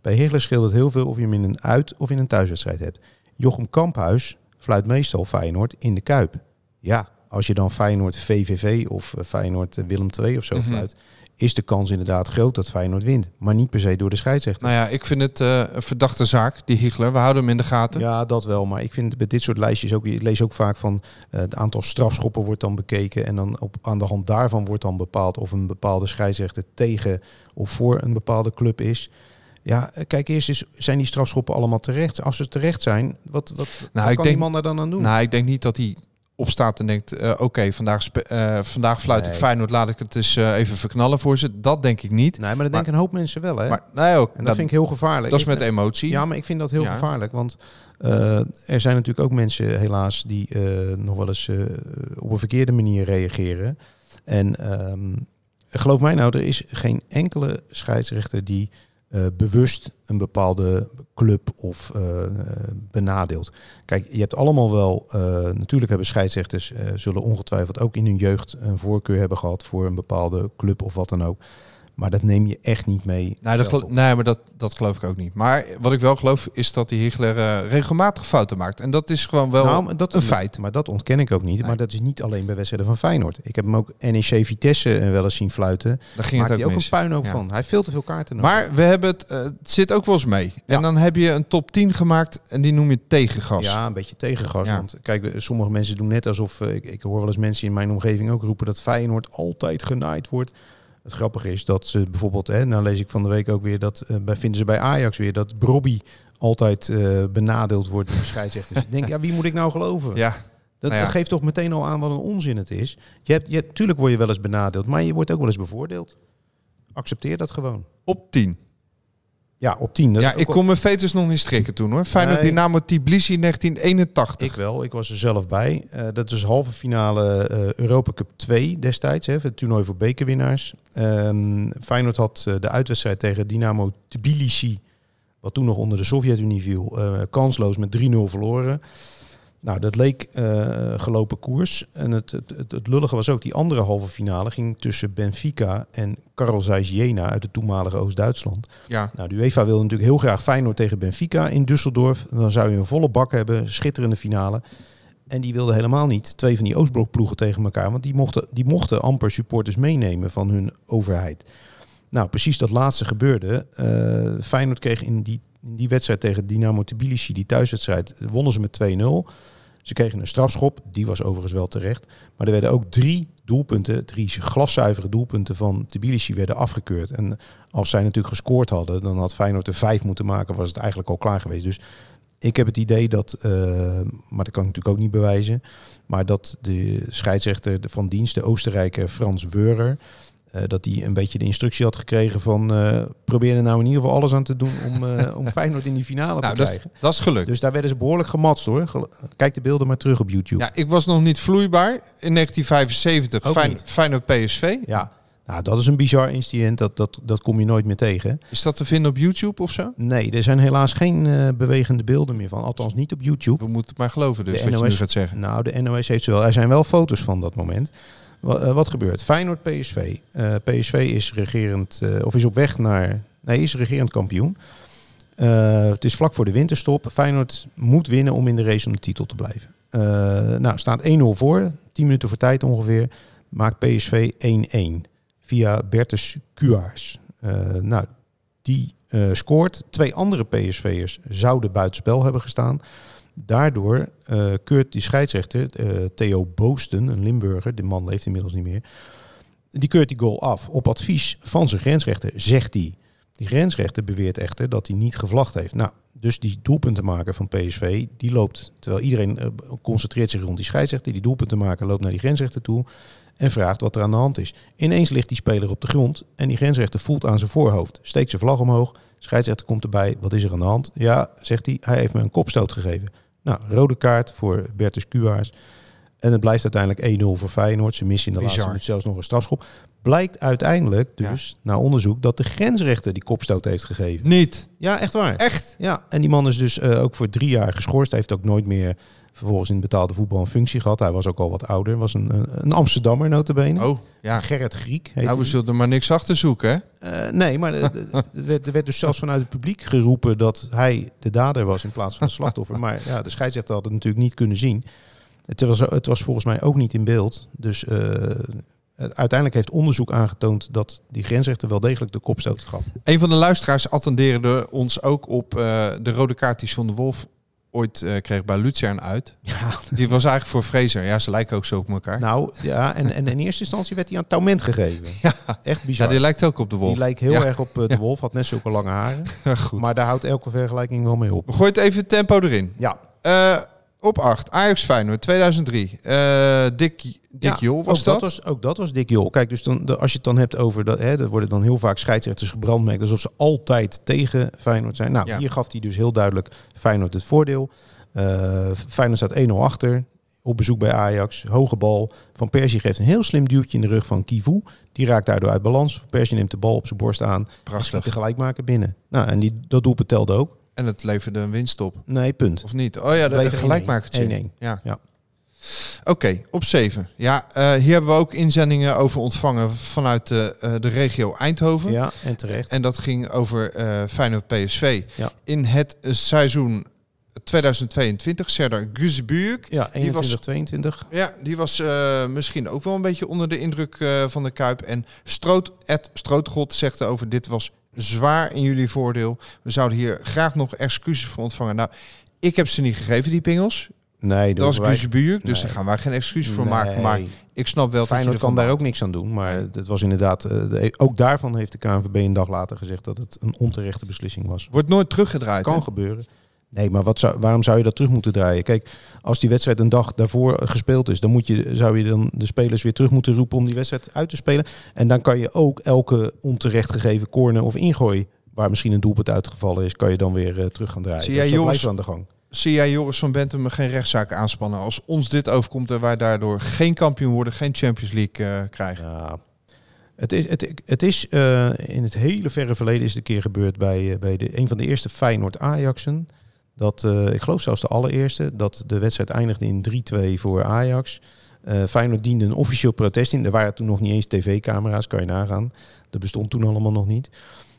S5: Bij Higler scheelt het heel veel of je hem in een uit- of in een thuiswedstrijd hebt. Jochem Kamphuis fluit meestal Feyenoord in de Kuip. Ja, als je dan Feyenoord VVV of eh, Feyenoord eh, Willem II of zo
S4: Mhm.
S5: fluit, is de kans inderdaad groot dat Feyenoord wint. Maar niet per se door de scheidsrechter.
S4: Nou ja, ik vind het eh, een verdachte zaak, die Hiegler. We houden hem in de gaten.
S5: Ja, dat wel. Maar ik vind bij dit soort lijstjes ook, ik lees ook vaak van eh, het aantal strafschoppen wordt dan bekeken. En dan op, aan de hand daarvan wordt dan bepaald of een bepaalde scheidsrechter tegen of voor een bepaalde club is. Ja, eh, kijk eerst eens, zijn die strafschoppen allemaal terecht? Als ze terecht zijn, wat, wat, wat
S4: ik
S5: kan
S4: denk-
S5: die man daar dan aan doen?
S4: Nou, ik denk niet dat hij opstaat en denkt... eh, oké, vandaag, eh, vandaag fluit ik
S5: Nee.
S4: Feyenoord, laat ik het eens eh, even verknellen voor ze. Dat denk ik niet.
S5: nee, maar dat denken een hoop mensen wel, hè?
S4: Maar nee, ook,
S5: en dat vind ik heel gevaarlijk.
S4: dat is
S5: Ik-
S4: met emotie.
S5: Ja, maar ik vind dat heel
S4: Ja.
S5: gevaarlijk. Want er zijn natuurlijk ook mensen, helaas, die nog wel eens op een verkeerde manier reageren. En ehm, geloof mij nou, er is geen enkele scheidsrechter die eh, bewust een bepaalde club of eh, eh, benadeelt. Kijk, je hebt allemaal wel, natuurlijk hebben scheidsrechters, zullen ongetwijfeld ook in hun jeugd een voorkeur hebben gehad voor een bepaalde club of wat dan ook. Maar dat neem je echt niet mee.
S4: Nee, dat
S5: veld
S4: gelo-
S5: op.
S4: nee, maar dat, dat geloof ik ook niet. Maar wat ik wel geloof is dat die Hiegler eh, regelmatig fouten maakt. En dat is gewoon wel
S5: Nou, dat,
S4: een feit.
S5: Maar dat ontken ik ook niet. Maar dat is niet alleen bij wedstrijden van Feyenoord. Ik heb hem ook NEC Vitesse eh, wel eens zien fluiten.
S4: Daar ging
S5: Maakt
S4: het
S5: hij
S4: ook
S5: ook
S4: mis.
S5: een puinhoop
S4: Ja.
S5: van. Hij heeft veel te veel kaarten nodig.
S4: Maar we hebben het, eh, het zit ook wel eens mee.
S5: Ja.
S4: En dan heb je een top 10 gemaakt en die noem je tegengas.
S5: Ja, een beetje tegengas.
S4: Ja.
S5: Want kijk, sommige mensen doen net alsof... ik, ik hoor wel eens mensen in mijn omgeving ook roepen... dat Feyenoord altijd genaaid wordt. Het grappige is dat ze bijvoorbeeld... Hè, nou lees ik van de week ook weer... dat eh, bij, vinden ze bij Ajax weer... dat Brobby altijd eh, benadeeld wordt door de scheidsrechters. ik denk, ja, wie moet ik nou geloven?
S4: Ja,
S5: Dat,
S4: Nou ja.
S5: dat geeft toch meteen al aan wat een onzin het is. Je hebt, je hebt, tuurlijk word je wel eens benadeeld, maar je wordt ook wel eens bevoordeeld. Accepteer dat gewoon.
S4: op 10.
S5: Ja, op 10.
S4: Ja, ik kon mijn veters nog niet strikken toen hoor. Feyenoord
S5: Nee.
S4: Dynamo Tbilisi 1981.
S5: Ik wel, ik was er zelf bij. Eh, dat is halve finale eh, Europa Cup 2 destijds, hè, het toernooi voor bekerwinnaars. Ehm Feyenoord had eh, de uitwedstrijd tegen Dynamo Tbilisi, wat toen nog onder de Sovjet-Unie viel, kansloos met 3-0 verloren. Nou, dat leek eh, gelopen koers. En het, het, het, lullige was ook, die andere halve finale ging tussen Benfica en Karl Zeiss Jena uit het toenmalige Oost-Duitsland.
S4: Ja.
S5: Nou, de UEFA wilde natuurlijk heel graag Feyenoord tegen Benfica in Düsseldorf. Dan zou je een volle bak hebben, schitterende finale. En die wilden helemaal niet twee van die Oostblokploegen tegen elkaar. Want die mochten, die mochten amper supporters meenemen van hun overheid. Nou, precies dat laatste gebeurde. Eh Feyenoord kreeg in die, in die wedstrijd tegen Dynamo Tbilisi, die thuiswedstrijd, wonnen ze met 2-0. Ze kregen een strafschop, die was overigens wel terecht. Maar er werden ook drie doelpunten, drie glaszuivere doelpunten van Tbilisi werden afgekeurd. En als zij natuurlijk gescoord hadden, dan had Feyenoord er vijf moeten maken, was het eigenlijk al klaar geweest. Dus ik heb het idee dat, eh, maar dat kan ik natuurlijk ook niet bewijzen, maar dat de scheidsrechter van dienst, de Oostenrijker Frans Weurer, dat hij een beetje de instructie had gekregen van eh, probeer er nou in ieder geval alles aan te doen om, eh, om Feyenoord in die finale
S4: Nou,
S5: te
S4: dat is,
S5: krijgen.
S4: dat is gelukt.
S5: Dus daar werden ze behoorlijk gematst hoor. Kijk de beelden maar terug op YouTube.
S4: ja, ik was nog niet vloeibaar in 1975.
S5: Ook
S4: Fijn,
S5: niet.
S4: Feyenoord PSV.
S5: Ja, nou, dat is een bizar incident. Dat, dat, dat kom je nooit meer tegen.
S4: Is dat te vinden op YouTube of zo?
S5: Nee, er zijn helaas geen eh, bewegende beelden meer van. Althans niet op YouTube.
S4: We moeten het maar geloven dus,
S5: De
S4: wat je nu
S5: NOS
S4: gaat zeggen.
S5: Nou, de NOS heeft ze wel. Er zijn wel foto's van dat moment. Eh, wat gebeurt? Feyenoord PSV. Eh, PSV is regerend, eh, of is op weg naar, nee, is regerend kampioen. Het is vlak voor de winterstop. Feyenoord moet winnen om in de race om de titel te blijven. Nou, staat 1-0 voor, 10 minuten voor tijd ongeveer. Maakt PSV 1-1 via Bertus Kuaars. Nou, die scoort. Twee andere PSV'ers zouden buitenspel hebben gestaan. Daardoor eh, keurt die scheidsrechter, eh, Theo Boosten, een Limburger, de man leeft inmiddels niet meer, die keurt die goal af. Op advies van zijn grensrechter, zegt hij. Die grensrechter beweert echter dat hij niet gevlacht heeft. Nou, dus die doelpuntenmaker van PSV, die loopt, terwijl iedereen eh, concentreert zich rond die scheidsrechter, die doelpuntenmaker loopt naar die grensrechter toe en vraagt wat er aan de hand is. Ineens ligt die speler op de grond en die grensrechter voelt aan zijn voorhoofd, steekt zijn vlag omhoog, scheidsrechter komt erbij, wat is er aan de hand? Ja, zegt hij, hij heeft me een kopstoot gegeven. Nou, rode kaart voor Bertus Kuaars. En het blijft uiteindelijk 1-0 voor Feyenoord. Ze missen in de
S4: Bizar.
S5: laatste minuut zelfs nog een strafschop. Blijkt uiteindelijk dus, na onderzoek, dat de grensrechter die kopstoot heeft gegeven.
S4: Niet.
S5: Ja, echt waar.
S4: Echt?
S5: Ja, en die man is dus eh, ook voor drie jaar geschorst. Hij heeft ook nooit meer vervolgens in het betaalde voetbal een functie gehad. Hij was ook al wat ouder. Was een, een, Amsterdammer notabene.
S4: Oh, ja.
S5: Gerrit Griek
S4: Nou, we zullen er maar niks achter zoeken, hè?
S5: Eh, nee, maar er, er werd, er werd dus zelfs vanuit het publiek geroepen dat hij de dader was in plaats van het slachtoffer. Maar ja, de scheidsrechter had het natuurlijk niet kunnen zien. Het was, het was volgens mij ook niet in beeld. Dus eh, uiteindelijk heeft onderzoek aangetoond dat die grensrechter wel degelijk de kopstoot gaf.
S4: Een van de luisteraars attendeerde ons ook op eh, de rode kaart die John de Wolf ooit eh, kreeg bij Lucerne uit.
S5: Ja,
S4: Die was eigenlijk voor Fraser. Ja, ze lijken ook zo op elkaar.
S5: nou ja, en, en in eerste instantie werd hij aan Taument gegeven. Echt bizar.
S4: ja, die lijkt ook op de Wolf.
S5: Die lijkt heel
S4: Ja.
S5: erg op eh, de wolf, had net zulke lange haren.
S4: Goed.
S5: Maar daar houdt elke vergelijking wel mee op.
S4: We gooien het even tempo erin.
S5: Ja,
S4: Eh, op 8, Ajax Feyenoord 2003. Eh Dick, Dick
S5: ja,
S4: Jol was
S5: ook
S4: dat?
S5: was, ook dat was Dick Jol. Kijk, dus dan, de- als je het dan hebt over dat, hè, er worden dan heel vaak scheidsrechters gebrandmerkt alsof ze altijd tegen Feyenoord zijn. Nou,
S4: Ja.
S5: hier gaf hij dus heel duidelijk Feyenoord het voordeel. Eh Feyenoord staat 1-0 achter. Op bezoek bij Ajax. Hoge bal. Van Persie geeft een heel slim duwtje in de rug van Kivu. Die raakt daardoor uit balans. Van Persie neemt de bal op zijn borst aan. En schiet
S4: Prachtig.
S5: de gelijkmaker binnen. Nou, en die, dat doelpunt telde ook.
S4: En het leverde een winst op.
S5: Nee, punt.
S4: Of niet? Oh ja, de
S5: 1-1.
S4: gelijkmakertje.
S5: 1-1.
S4: Ja.
S5: Ja.
S4: Oké, op 7. Ja, eh, hier hebben we ook inzendingen over ontvangen vanuit de, eh, de regio Eindhoven.
S5: Ja, en terecht.
S4: En dat ging over eh Feyenoord PSV.
S5: Ja.
S4: In het seizoen 2022, Serdar Guzbuurk.
S5: Ja,
S4: Die was-
S5: 21, 22.
S4: Ja, die was eh, misschien ook wel een beetje onder de indruk eh, van de Kuip. En Stroot, Ed Strootgod zegt erover, dit was zwaar in jullie voordeel. We zouden hier graag nog excuses voor ontvangen. Nou, ik heb ze niet gegeven, die pingels.
S5: Nee,
S4: Dat was
S5: wij-
S4: Guzbuurk, dus
S5: Nee.
S4: daar gaan wij geen excuses voor
S5: Nee.
S4: maken. Maar ik snap wel dat je
S5: kan daar ook niks aan doen. Maar het was inderdaad, eh, de- ook daarvan heeft de KNVB een dag later gezegd dat het een onterechte beslissing was.
S4: Wordt nooit teruggedraaid.
S5: Kan
S4: hè?
S5: gebeuren. Nee, maar wat zou, waarom zou je dat terug moeten draaien? Kijk, als die wedstrijd een dag daarvoor gespeeld is, dan moet je, zou je dan de spelers weer terug moeten roepen om die wedstrijd uit te spelen. En dan kan je ook elke onterecht gegeven corner of ingooi, waar misschien een doelpunt uitgevallen is, kan je dan weer eh, terug gaan draaien.
S4: Zie jij
S5: Dus
S4: Joris-
S5: aan de gang.
S4: Zie jij Joris van Bentum geen rechtszaak aanspannen als ons dit overkomt en wij daardoor geen kampioen worden, geen Champions League eh, krijgen?
S5: Ja, het is, het, het is eh, in het hele verre verleden is het een keer gebeurd bij, bij de, een van de eerste Feyenoord Ajaxen. Dat, eh, ik geloof zelfs de allereerste, dat de wedstrijd eindigde in 3-2 voor Ajax. Eh Feyenoord diende een officieel protest in. Er waren toen nog niet eens tv-camera's, kan je nagaan. Dat bestond toen allemaal nog niet.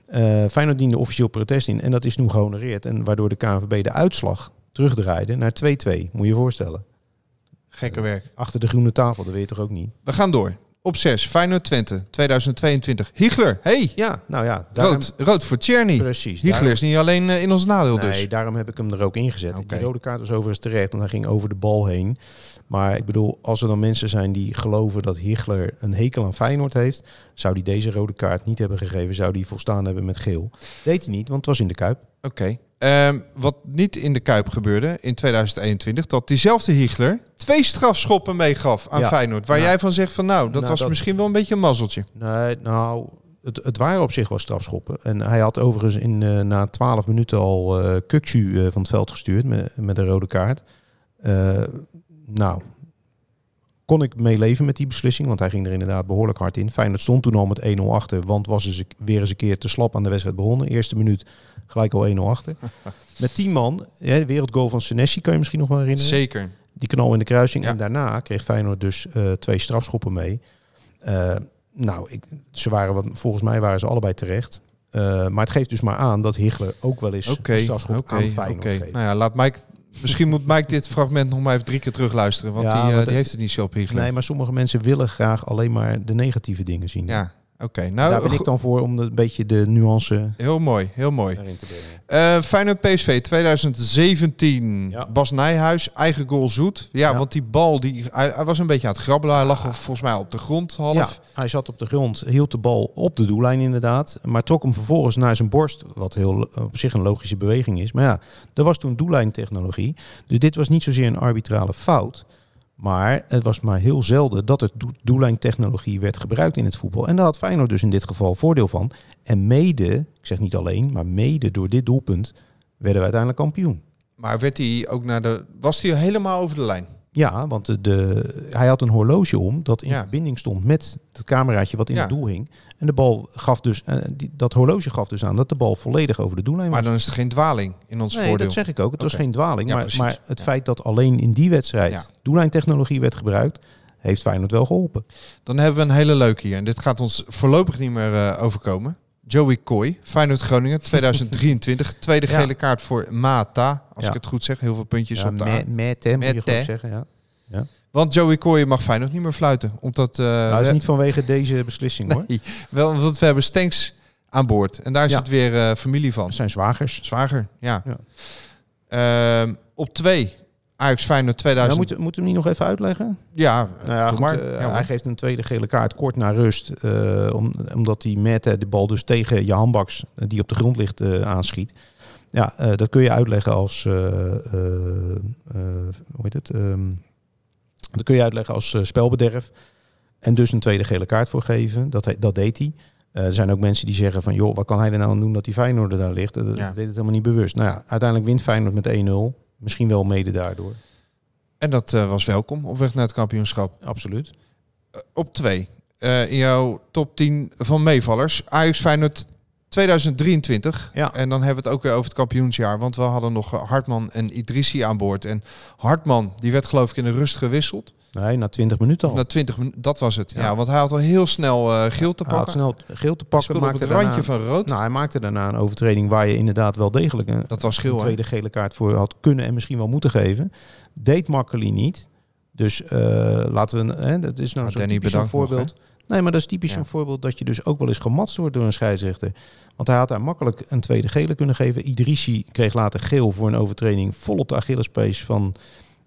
S5: Eh Feyenoord diende officieel protest in en dat is toen gehonoreerd. En waardoor de KNVB de uitslag terugdraaide naar 2-2. Moet je je voorstellen.
S4: Gekke werk.
S5: Achter de groene tafel, dat weet je toch ook niet?
S4: We gaan door. Op 6, Feyenoord Twente, 2022. Hiegler, hey!
S5: Ja, nou ja. daarom-
S4: Rood, rood voor Tjerny.
S5: Precies.
S4: Hiegler is niet alleen eh, in ons nadeel dus.
S5: Nee, daarom heb ik hem er ook ingezet.
S4: Oké.
S5: Die rode kaart was overigens terecht, want hij ging over de bal heen. Maar ik bedoel, als er dan mensen zijn die geloven dat Hichler een hekel aan Feyenoord heeft, zou hij deze rode kaart niet hebben gegeven, zou hij volstaan hebben met geel. Deed hij niet, want het was in de Kuip.
S4: Oké. Ehm, wat niet in de Kuip gebeurde in 2021, dat diezelfde Hiegler twee strafschoppen meegaf aan
S5: Ja.
S4: Feyenoord. Waar
S5: Nou,
S4: jij van zegt van nou, dat
S5: nou,
S4: was
S5: dat-
S4: misschien wel een beetje een mazzeltje.
S5: Nee, nou, het, het waren op zich wel strafschoppen. En hij had overigens in, eh, na 12 minuten al Kukcu eh, van het veld gestuurd met, met een rode kaart. Nou, kon ik meeleven met die beslissing, want hij ging er inderdaad behoorlijk hard in. Feyenoord stond toen al met 1-0 achter, want was eens, weer eens een keer te slap aan de wedstrijd begonnen. Eerste minuut gelijk al 1-0 achter. met 10 man, hè, de wereldgoal van Senesi kan je misschien nog wel herinneren.
S4: Zeker.
S5: Die knal in de kruising.
S4: Ja.
S5: En daarna kreeg Feyenoord dus eh, twee strafschoppen mee. Eh, nou, ik, ze waren, wat, volgens mij waren ze allebei terecht. Eh, maar het geeft dus maar aan dat Hichler ook wel eens
S4: Oké,
S5: een strafschop
S4: oké,
S5: aan Feyenoord
S4: oké.
S5: geeft.
S4: Nou ja, laat Mike... Misschien moet Mike dit fragment nog maar even drie keer terugluisteren. Want
S5: Ja,
S4: die, eh, die heeft het niet zo op Hiegelen.
S5: Nee, maar sommige mensen willen graag alleen maar de negatieve dingen zien.
S4: Ja, oké. Nou,
S5: Daar ben ik dan voor om een beetje de nuance
S4: heel mooi, heel mooi.
S5: te.
S4: Eh Feyenoord PSV 2017.
S5: Ja.
S4: Bas Nijhuis, eigen goal zoet. Ja,
S5: Ja.
S4: want die bal, die, hij, hij was een beetje aan het grabbelen. Hij lag volgens mij op de grond half.
S5: Hij zat op de grond, hield de bal op de doellijn inderdaad. Maar trok hem vervolgens naar zijn borst. Wat heel op zich een logische beweging is. Maar ja, er was toen doellijntechnologie. Dus dit was niet zozeer een arbitrale fout. Maar het was maar heel zelden dat er doe- doellijntechnologie werd gebruikt in het voetbal. En daar had Feyenoord dus in dit geval voordeel van. En mede, ik zeg niet alleen, maar mede door dit doelpunt werden we uiteindelijk kampioen.
S4: Maar werd hij ook naar de... Was hij helemaal over de lijn?
S5: Ja, want de, de, hij had een horloge om dat in
S4: Ja.
S5: verbinding stond met het cameraatje wat in
S4: Ja.
S5: het doel hing. En de bal gaf dus, eh, die, dat horloge gaf dus aan dat de bal volledig over de doellijn was.
S4: Maar dan is het geen dwaling in ons
S5: nee,
S4: voordeel.
S5: dat zeg ik ook. Het was geen dwaling.
S4: Ja,
S5: maar, maar het feit dat alleen in die wedstrijd doellijntechnologie werd gebruikt, heeft Feyenoord wel geholpen.
S4: Dan hebben we een hele leuke hier. En dit gaat ons voorlopig niet meer eh, overkomen. Joey Kooi, Feyenoord Groningen 2023. Tweede
S5: Ja.
S4: gele kaart voor Mata. Als
S5: Ja.
S4: ik het goed zeg. Heel veel puntjes
S5: Ja,
S4: op de
S5: met, met hem, moet je
S4: hè?
S5: zeggen. Ja.
S4: Want Joey Kooi mag Feyenoord niet meer fluiten. Omdat, eh,
S5: Nou, dat is niet vanwege deze beslissing hoor.
S4: Nee, wel, want we hebben Stenks aan boord. En daar
S5: Ja.
S4: zit weer eh, familie van.
S5: Dat zijn zwagers.
S4: Zwager, ja.
S5: Ja.
S4: Ehm, op twee, Ajax Feyenoord
S5: Nou,
S4: 2000.
S5: moeten moet hem niet nog even uitleggen?
S4: ja,
S5: Nou ja, goed,
S4: maar.
S5: eh,
S4: Ja,
S5: hij geeft een tweede gele kaart kort na rust. eh, om, omdat hij met eh, de bal dus tegen Jan Baks, eh, die op de grond ligt, eh, aanschiet. Ja, eh, dat kun je uitleggen als... eh, eh, eh, hoe heet het? Ehm, dat kun je uitleggen als spelbederf. En dus een tweede gele kaart voor geven. Dat, he- dat deed hij. Eh, er zijn ook mensen die zeggen van... joh, wat kan hij er nou aan doen dat die Feyenoord daar ligt? Dat
S4: Ja.
S5: deed het helemaal niet bewust. Nou ja, uiteindelijk wint Feyenoord met 1-0. Misschien wel mede daardoor.
S4: En dat eh, was welkom op weg naar het kampioenschap.
S5: Absoluut.
S4: Eh, op twee, eh, in jouw top 10 van meevallers. Ajax Feyenoord 2023.
S5: Ja.
S4: En dan hebben we het ook weer over het kampioensjaar. Want we hadden nog Hartman en Idrissi aan boord. En Hartman, die werd geloof ik in de rust gewisseld.
S5: Nee, na 20 minuten al.
S4: Na 20 minuten, dat was het. Ja.
S5: Ja.
S4: want hij had al heel snel eh, geel te
S5: Hij had
S4: pakken.
S5: snel geel te pakken.
S4: speelde op
S5: Maakte
S4: het randje
S5: daarna,
S4: van rood.
S5: nou, hij maakte daarna een overtreding waar je inderdaad wel degelijk een,
S4: dat was
S5: een
S4: geel, hè?
S5: tweede gele kaart voor had kunnen en misschien wel moeten geven. Deed Makkeli niet. Dus eh, laten we, hè, dat is nou
S4: Nou,
S5: zo'n typisch een
S4: nog,
S5: voorbeeld. nee, maar dat is typisch
S4: Ja.
S5: een voorbeeld dat je dus ook wel eens gematst wordt door een scheidsrechter. Want hij had daar makkelijk een tweede gele kunnen geven. Idrissi kreeg later geel voor een overtreding vol op de Achillespees van...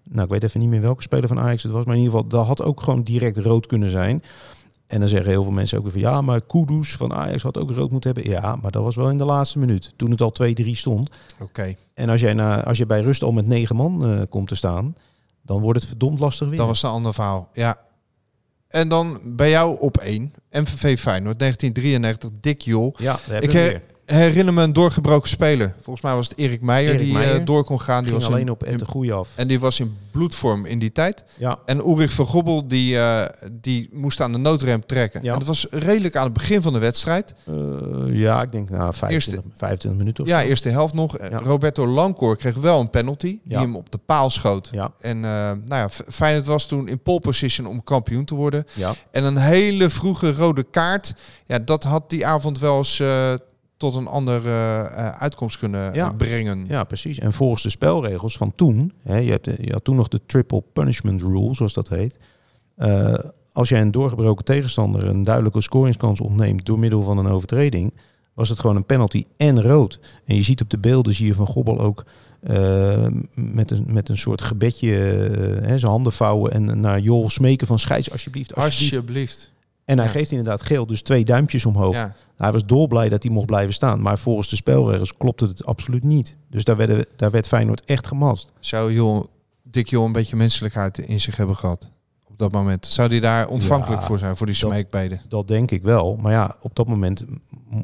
S5: Nou, ik weet even niet meer welke speler van Ajax het was. Maar in ieder geval, dat had ook gewoon direct rood kunnen zijn. En dan zeggen heel veel mensen ook weer van... Ja, maar Kudus van Ajax had ook rood moeten hebben. Ja, maar dat was wel in de laatste minuut. Toen het al 2-3 stond.
S4: Oké,
S5: En als jij, na, als je bij rust al met negen man eh, komt te staan... dan wordt het verdomd lastig weer.
S4: dat was een ander verhaal. Ja. En dan bij jou op één. MVV Feyenoord 1993, Dick Jol.
S5: Ja,
S4: Ik her-
S5: weer.
S4: Herinner me een doorgebroken speler. Volgens mij was het Erik Meijer
S5: Erik
S4: die eh,
S5: Meijer.
S4: door kon gaan. Die
S5: Ging
S4: was
S5: alleen
S4: in-
S5: op Ed de Goeie af.
S4: En die was in bloedvorm in die tijd.
S5: Ja,
S4: En Ulrich van Gobbel die, eh, die moest aan de noodrem trekken.
S5: Ja.
S4: En dat was redelijk aan het begin van de wedstrijd.
S5: eh, ja ik denk nou, 25, 25 minuten of
S4: Ja,
S5: zo.
S4: eerste helft nog.
S5: Ja.
S4: Roberto Lancourt kreeg wel een penalty. Die hem op de paal schoot.
S5: Ja,
S4: En eh nou ja, Feyenoord was toen in pole position om kampioen te worden.
S5: ja.
S4: En een hele vroege rode kaart. Ja, dat had die avond wel eens tot een andere eh, uitkomst kunnen
S5: Ja.
S4: eh, brengen.
S5: Ja, precies. En volgens de spelregels van toen, hè, je, hebt, je had toen nog de triple punishment rule, zoals dat heet. Eh, als jij een doorgebroken tegenstander een duidelijke scoringskans ontneemt door middel van een overtreding, was het gewoon een penalty en rood. En je ziet op de beelden, zie je Van Gobbel ook eh, met, een, met een soort gebedje eh, hè, zijn handen vouwen en naar Jol smeken van scheids alsjeblieft, alsjeblieft.
S4: Alsjeblieft.
S5: En hij
S4: Ja.
S5: geeft inderdaad geel, dus twee duimpjes omhoog.
S4: Ja.
S5: Hij was dolblij dat hij mocht blijven staan. Maar volgens de spelregels klopte het absoluut niet. Dus daar, werden, daar werd Feyenoord echt gemast.
S4: Zou Jol, Dick Jol een beetje menselijkheid in zich hebben gehad? Op dat moment. Zou hij daar ontvankelijk
S5: Ja,
S4: voor zijn, voor die smeekbeden?
S5: Dat denk ik wel. Maar ja, op dat moment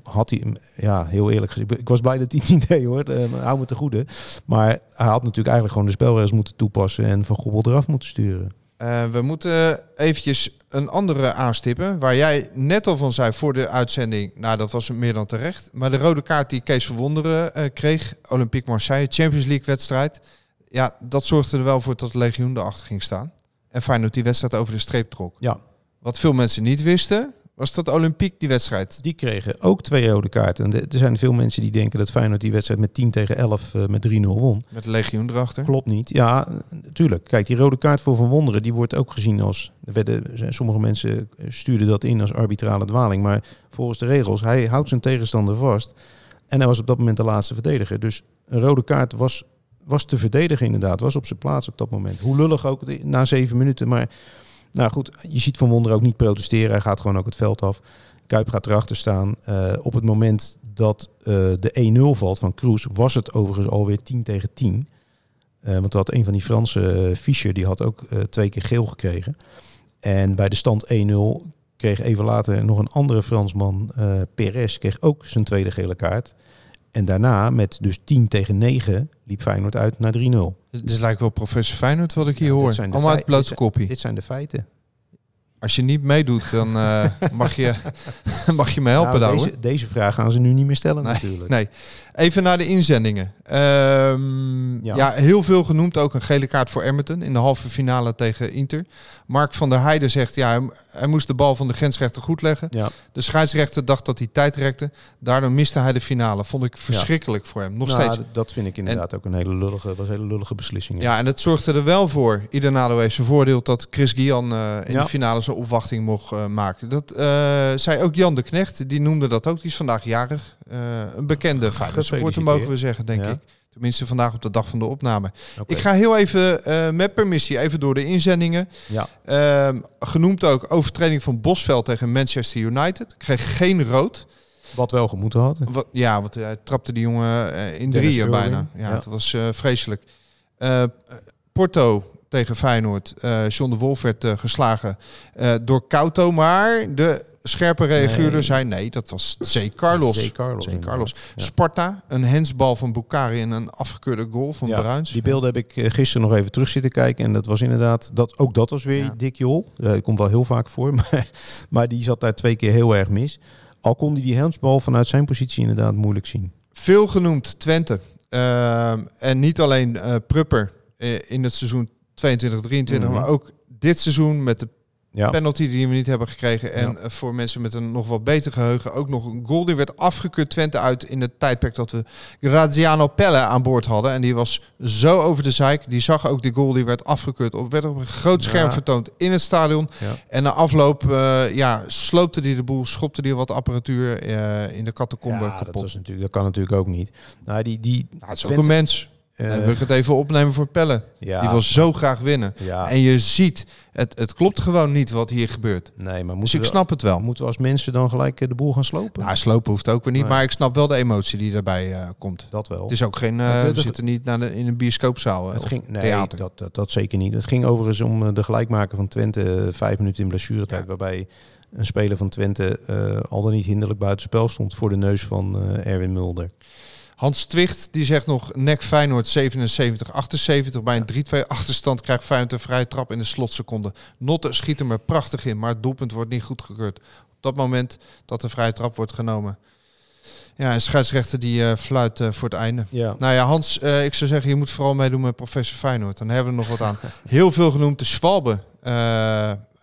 S5: had hij... Ja, heel eerlijk gezegd. Ik was blij dat hij het niet deed hoor. Eh, hou me te goede. Maar hij had natuurlijk eigenlijk gewoon de spelregels moeten toepassen... en Van Gobbel eraf moeten sturen.
S4: Eh, we moeten eventjes een andere aanstippen. Waar jij net al van zei voor de uitzending. Nou, dat was meer dan terecht. Maar de rode kaart die Kees Verwonderen eh, kreeg. Olympique Marseille, Champions League wedstrijd. ja, dat zorgde er wel voor dat de legioen erachter ging staan. En Feyenoord die wedstrijd over de streep trok.
S5: Ja.
S4: Wat veel mensen niet wisten, was dat Olympiek die wedstrijd.
S5: Die kregen ook twee rode kaarten. En er zijn veel mensen die denken dat Feyenoord die wedstrijd met 10 tegen 11 eh, met 3-0 won.
S4: Met legioen erachter.
S5: Klopt niet. Ja, natuurlijk. Kijk, die rode kaart voor Van Wonderen, die wordt ook gezien als... Er werden, sommige mensen stuurden dat in als arbitrale dwaling. Maar volgens de regels, hij houdt zijn tegenstander vast. En hij was op dat moment de laatste verdediger. Dus een rode kaart was, was te verdedigen inderdaad. Was op zijn plaats op dat moment. Hoe lullig ook, na zeven minuten. Maar nou goed, je ziet Van Wonderen ook niet protesteren. Hij gaat gewoon ook het veld af. Kuip gaat erachter staan. Eh, op het moment dat eh, de 1-0 valt van Kroes, was het overigens alweer 10 tegen 10. Eh, want had een van die Franse Fischer, die had ook twee keer geel gekregen. En bij de stand 1-0 kreeg even later nog een andere Fransman, Perez, kreeg ook zijn tweede gele kaart. En daarna, met dus 10 tegen 9, liep Feyenoord uit naar 3-0.
S4: Het is lijkt wel professor Feyenoord wat ik hier
S5: Ja, dit
S4: hoor. Allemaal uit blote
S5: dit
S4: koppie.
S5: Dit zijn de feiten.
S4: Als je niet meedoet, dan eh, mag, je, mag je me helpen
S5: Nou,
S4: daar
S5: deze, deze vraag gaan ze nu niet meer stellen
S4: Nee,
S5: natuurlijk.
S4: Nee. Even naar de inzendingen. Ehm, ja.
S5: Ja.
S4: heel veel genoemd. Ook een gele kaart voor Emmerton in de halve finale tegen Inter. Mark van der Heijden zegt, ja, hij, moest de bal van de grensrechter goed leggen.
S5: Ja.
S4: De scheidsrechter dacht dat hij tijd rekte. Daardoor miste hij de finale. Vond ik verschrikkelijk voor hem. Nog
S5: Nou,
S4: steeds.
S5: Dat vind ik inderdaad ook een hele lullige, was een hele lullige beslissing.
S4: Ja, en het zorgde er wel voor. Ieder heeft zijn voordeel dat Chris Gian eh, in de finale zijn opwachting mocht eh, maken. Dat eh, zei ook Jan de Knecht. Die noemde dat ook. Die is vandaag jarig. Eh, een bekende Feyenoord supporter mogen we zeggen, denk
S5: Ja.
S4: ik. Tenminste vandaag op de dag van de opname. Ik ga heel even met permissie even door de inzendingen.
S5: Ja.
S4: Ehm, genoemd ook overtreding van Bosveld tegen Manchester United. Kreeg geen rood.
S5: Wat wel gemoeten had.
S4: Wat, ja, want hij trapte die jongen in
S5: Dennis
S4: drieën bijna. Ja,
S5: ja.
S4: dat was vreselijk. Porto tegen Feyenoord. Eh John de Wolf werd eh, geslagen eh, door Couto. Maar de scherpe reaguurder
S5: Nee.
S4: zei nee, dat was C. Carlos.
S5: C. Carlos,
S4: C. Carlos.
S5: Ja.
S4: Sparta, een hensbal van Bukari en een afgekeurde goal van
S5: Ja,
S4: Bruins.
S5: Die beelden heb ik gisteren nog even terug zitten kijken. En dat was inderdaad, dat, ook dat was weer
S4: Ja.
S5: dik jol. Komt wel heel vaak voor. Maar, maar die zat daar twee keer heel erg mis. Al kon hij die handsbal vanuit zijn positie inderdaad moeilijk zien.
S4: Veel genoemd Twente. Ehm, en niet alleen eh Prupper in het seizoen 22-23,
S5: Mhm.
S4: maar ook dit seizoen met de
S5: Ja,
S4: penalty die we niet hebben gekregen. En
S5: Ja.
S4: eh, voor mensen met een nog wat beter geheugen ook nog een goal. Die werd afgekeurd Twente uit in het tijdperk dat we Graziano Pelle aan boord hadden. En die was zo over de zeik. Die zag ook die goal die werd afgekeurd. Op, werd op een groot scherm
S5: Ja.
S4: vertoond in het stadion. En na afloop eh, ja, sloopte hij de boel, schopte hij wat apparatuur eh, in de catacombe
S5: ja dat,
S4: kapot.
S5: was natuurlijk, dat kan natuurlijk ook niet. Nou, die, die,
S4: Ja, het is ook een mens.
S5: Eh,
S4: Dan wil ik het even opnemen voor Pelle.
S5: ja,
S4: Die wil zo graag winnen.
S5: ja,
S4: En je ziet, het, het klopt gewoon niet wat hier gebeurt.
S5: nee, maar
S4: Dus ik
S5: we,
S4: snap het wel.
S5: moeten we als mensen dan gelijk eh, de boel gaan slopen?
S4: Nou, slopen hoeft ook weer niet,
S5: Nee.
S4: maar ik snap wel de emotie die daarbij eh, komt.
S5: dat wel.
S4: Het is ook geen, eh, we zitten niet naar de, in een bioscoopzaal eh,
S5: Het ging, nee,
S4: theater.
S5: dat, dat, dat zeker niet. Het ging overigens om eh, de gelijkmaker van Twente. eh, Vijf minuten in blessuretijd. Waarbij een speler van Twente eh, al dan niet hinderlijk buitenspel stond. Voor de neus van eh, Erwin Mulder.
S4: Hans Twicht die zegt nog nek Feyenoord 77-78. Bij een 3-2 achterstand krijgt Feyenoord een vrije trap in de slotseconde. Notte schiet hem er prachtig in, maar het doelpunt wordt niet goedgekeurd. Op dat moment dat de vrije trap wordt genomen. Ja, een scheidsrechter die eh, fluit eh, voor het einde.
S5: Ja.
S4: Nou ja, Hans, eh, ik zou zeggen, je moet vooral meedoen met professor Feyenoord. Dan hebben we er nog wat aan. Heel veel genoemd. De Schwalbe,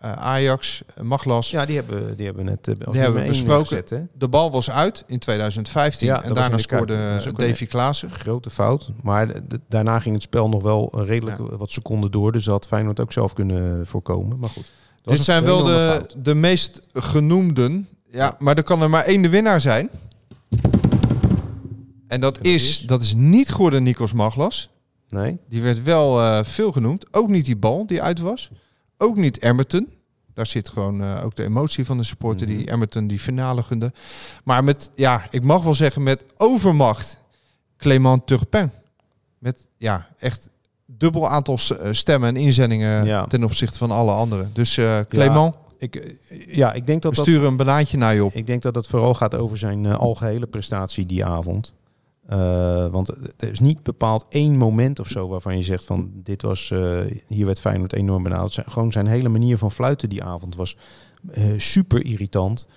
S4: Ajax, eh, Maglas.
S5: Ja, die hebben, die hebben net eh, als
S4: Die hebben besproken.
S5: gezet?
S4: De bal was uit in 2015.
S5: Ja, dat
S4: en daarna scoorde Davy Klaassen.
S5: Grote fout. Maar daarna ging het spel nog wel eh, redelijk
S4: Ja.
S5: wat seconden door. Dus had Feyenoord ook zelf kunnen voorkomen. Maar goed.
S4: Dit zijn wel de,
S5: fout.
S4: de meest genoemden. Ja, maar er kan er maar één de winnaar zijn. En dat,
S5: dat
S4: is,
S5: is?
S4: dat is niet geworden Nikos Maglas.
S5: Nee?
S4: Die werd wel eh, veel genoemd. Ook niet die bal die uit was. Ook niet Emmerton. Daar zit gewoon eh, ook de emotie van de supporter
S5: Mhm.
S4: die Emmerton die finale gunde. Maar met, ja, ik mag wel zeggen met overmacht Clément Turpin. Met, ja, echt dubbel aantal eh, stemmen en inzendingen
S5: Ja.
S4: ten opzichte van alle anderen. Dus eh Clément,
S5: Ik, ja, ik denk dat
S4: we
S5: dat
S4: sturen een banaantje naar je op.
S5: Ik denk dat het vooral gaat over zijn eh, algehele prestatie die avond. Eh, want er is niet bepaald één moment of zo waarvan je zegt van dit was, eh, hier werd Feyenoord enorm benaderd. Zijn, gewoon zijn hele manier van fluiten die avond was eh, super irritant.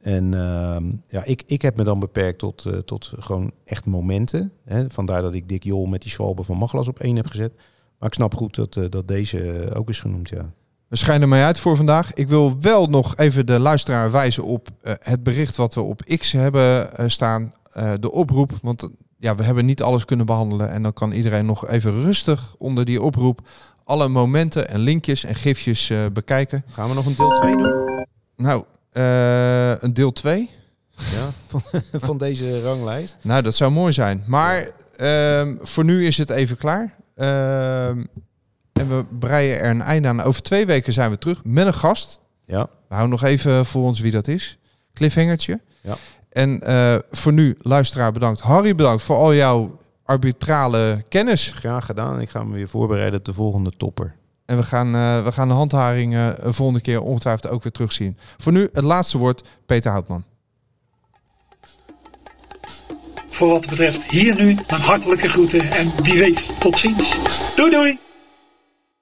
S5: En ehm, ja, ik, ik heb me dan beperkt tot, tot gewoon echt momenten. Hè. Vandaar dat ik Dick Jol met die Schwalbe van Maglas op één heb gezet. Maar ik snap goed dat, dat deze ook is genoemd, ja.
S4: We schijnen mij uit voor vandaag. Ik wil wel nog even de luisteraar wijzen op het bericht wat we op X hebben staan. Eh, de oproep. Want ja, we hebben niet alles kunnen behandelen. En dan kan iedereen nog even rustig onder die oproep alle momenten en linkjes en gifjes eh, bekijken.
S5: Gaan we nog een deel 2 doen?
S4: Nou, eh, een deel 2.
S5: Ja, van, van deze ranglijst.
S4: Nou, dat zou mooi zijn. Maar ehm, voor nu is het even klaar. Ehm, en we breien er een einde aan. Over twee weken zijn we terug met een gast.
S5: Ja,
S4: We houden nog even voor ons wie dat is. Cliffhangertje.
S5: Ja.
S4: En eh, voor nu, luisteraar bedankt. Harry bedankt voor al jouw arbitrale kennis.
S5: graag gedaan. Ik ga me weer voorbereiden op de volgende topper.
S4: En we gaan, eh, we gaan de handharing eh, een volgende keer ongetwijfeld ook weer terugzien. Voor nu het laatste woord, Peter Houtman.
S9: Voor wat betreft hier nu een hartelijke groeten en wie weet tot ziens. Doei doei!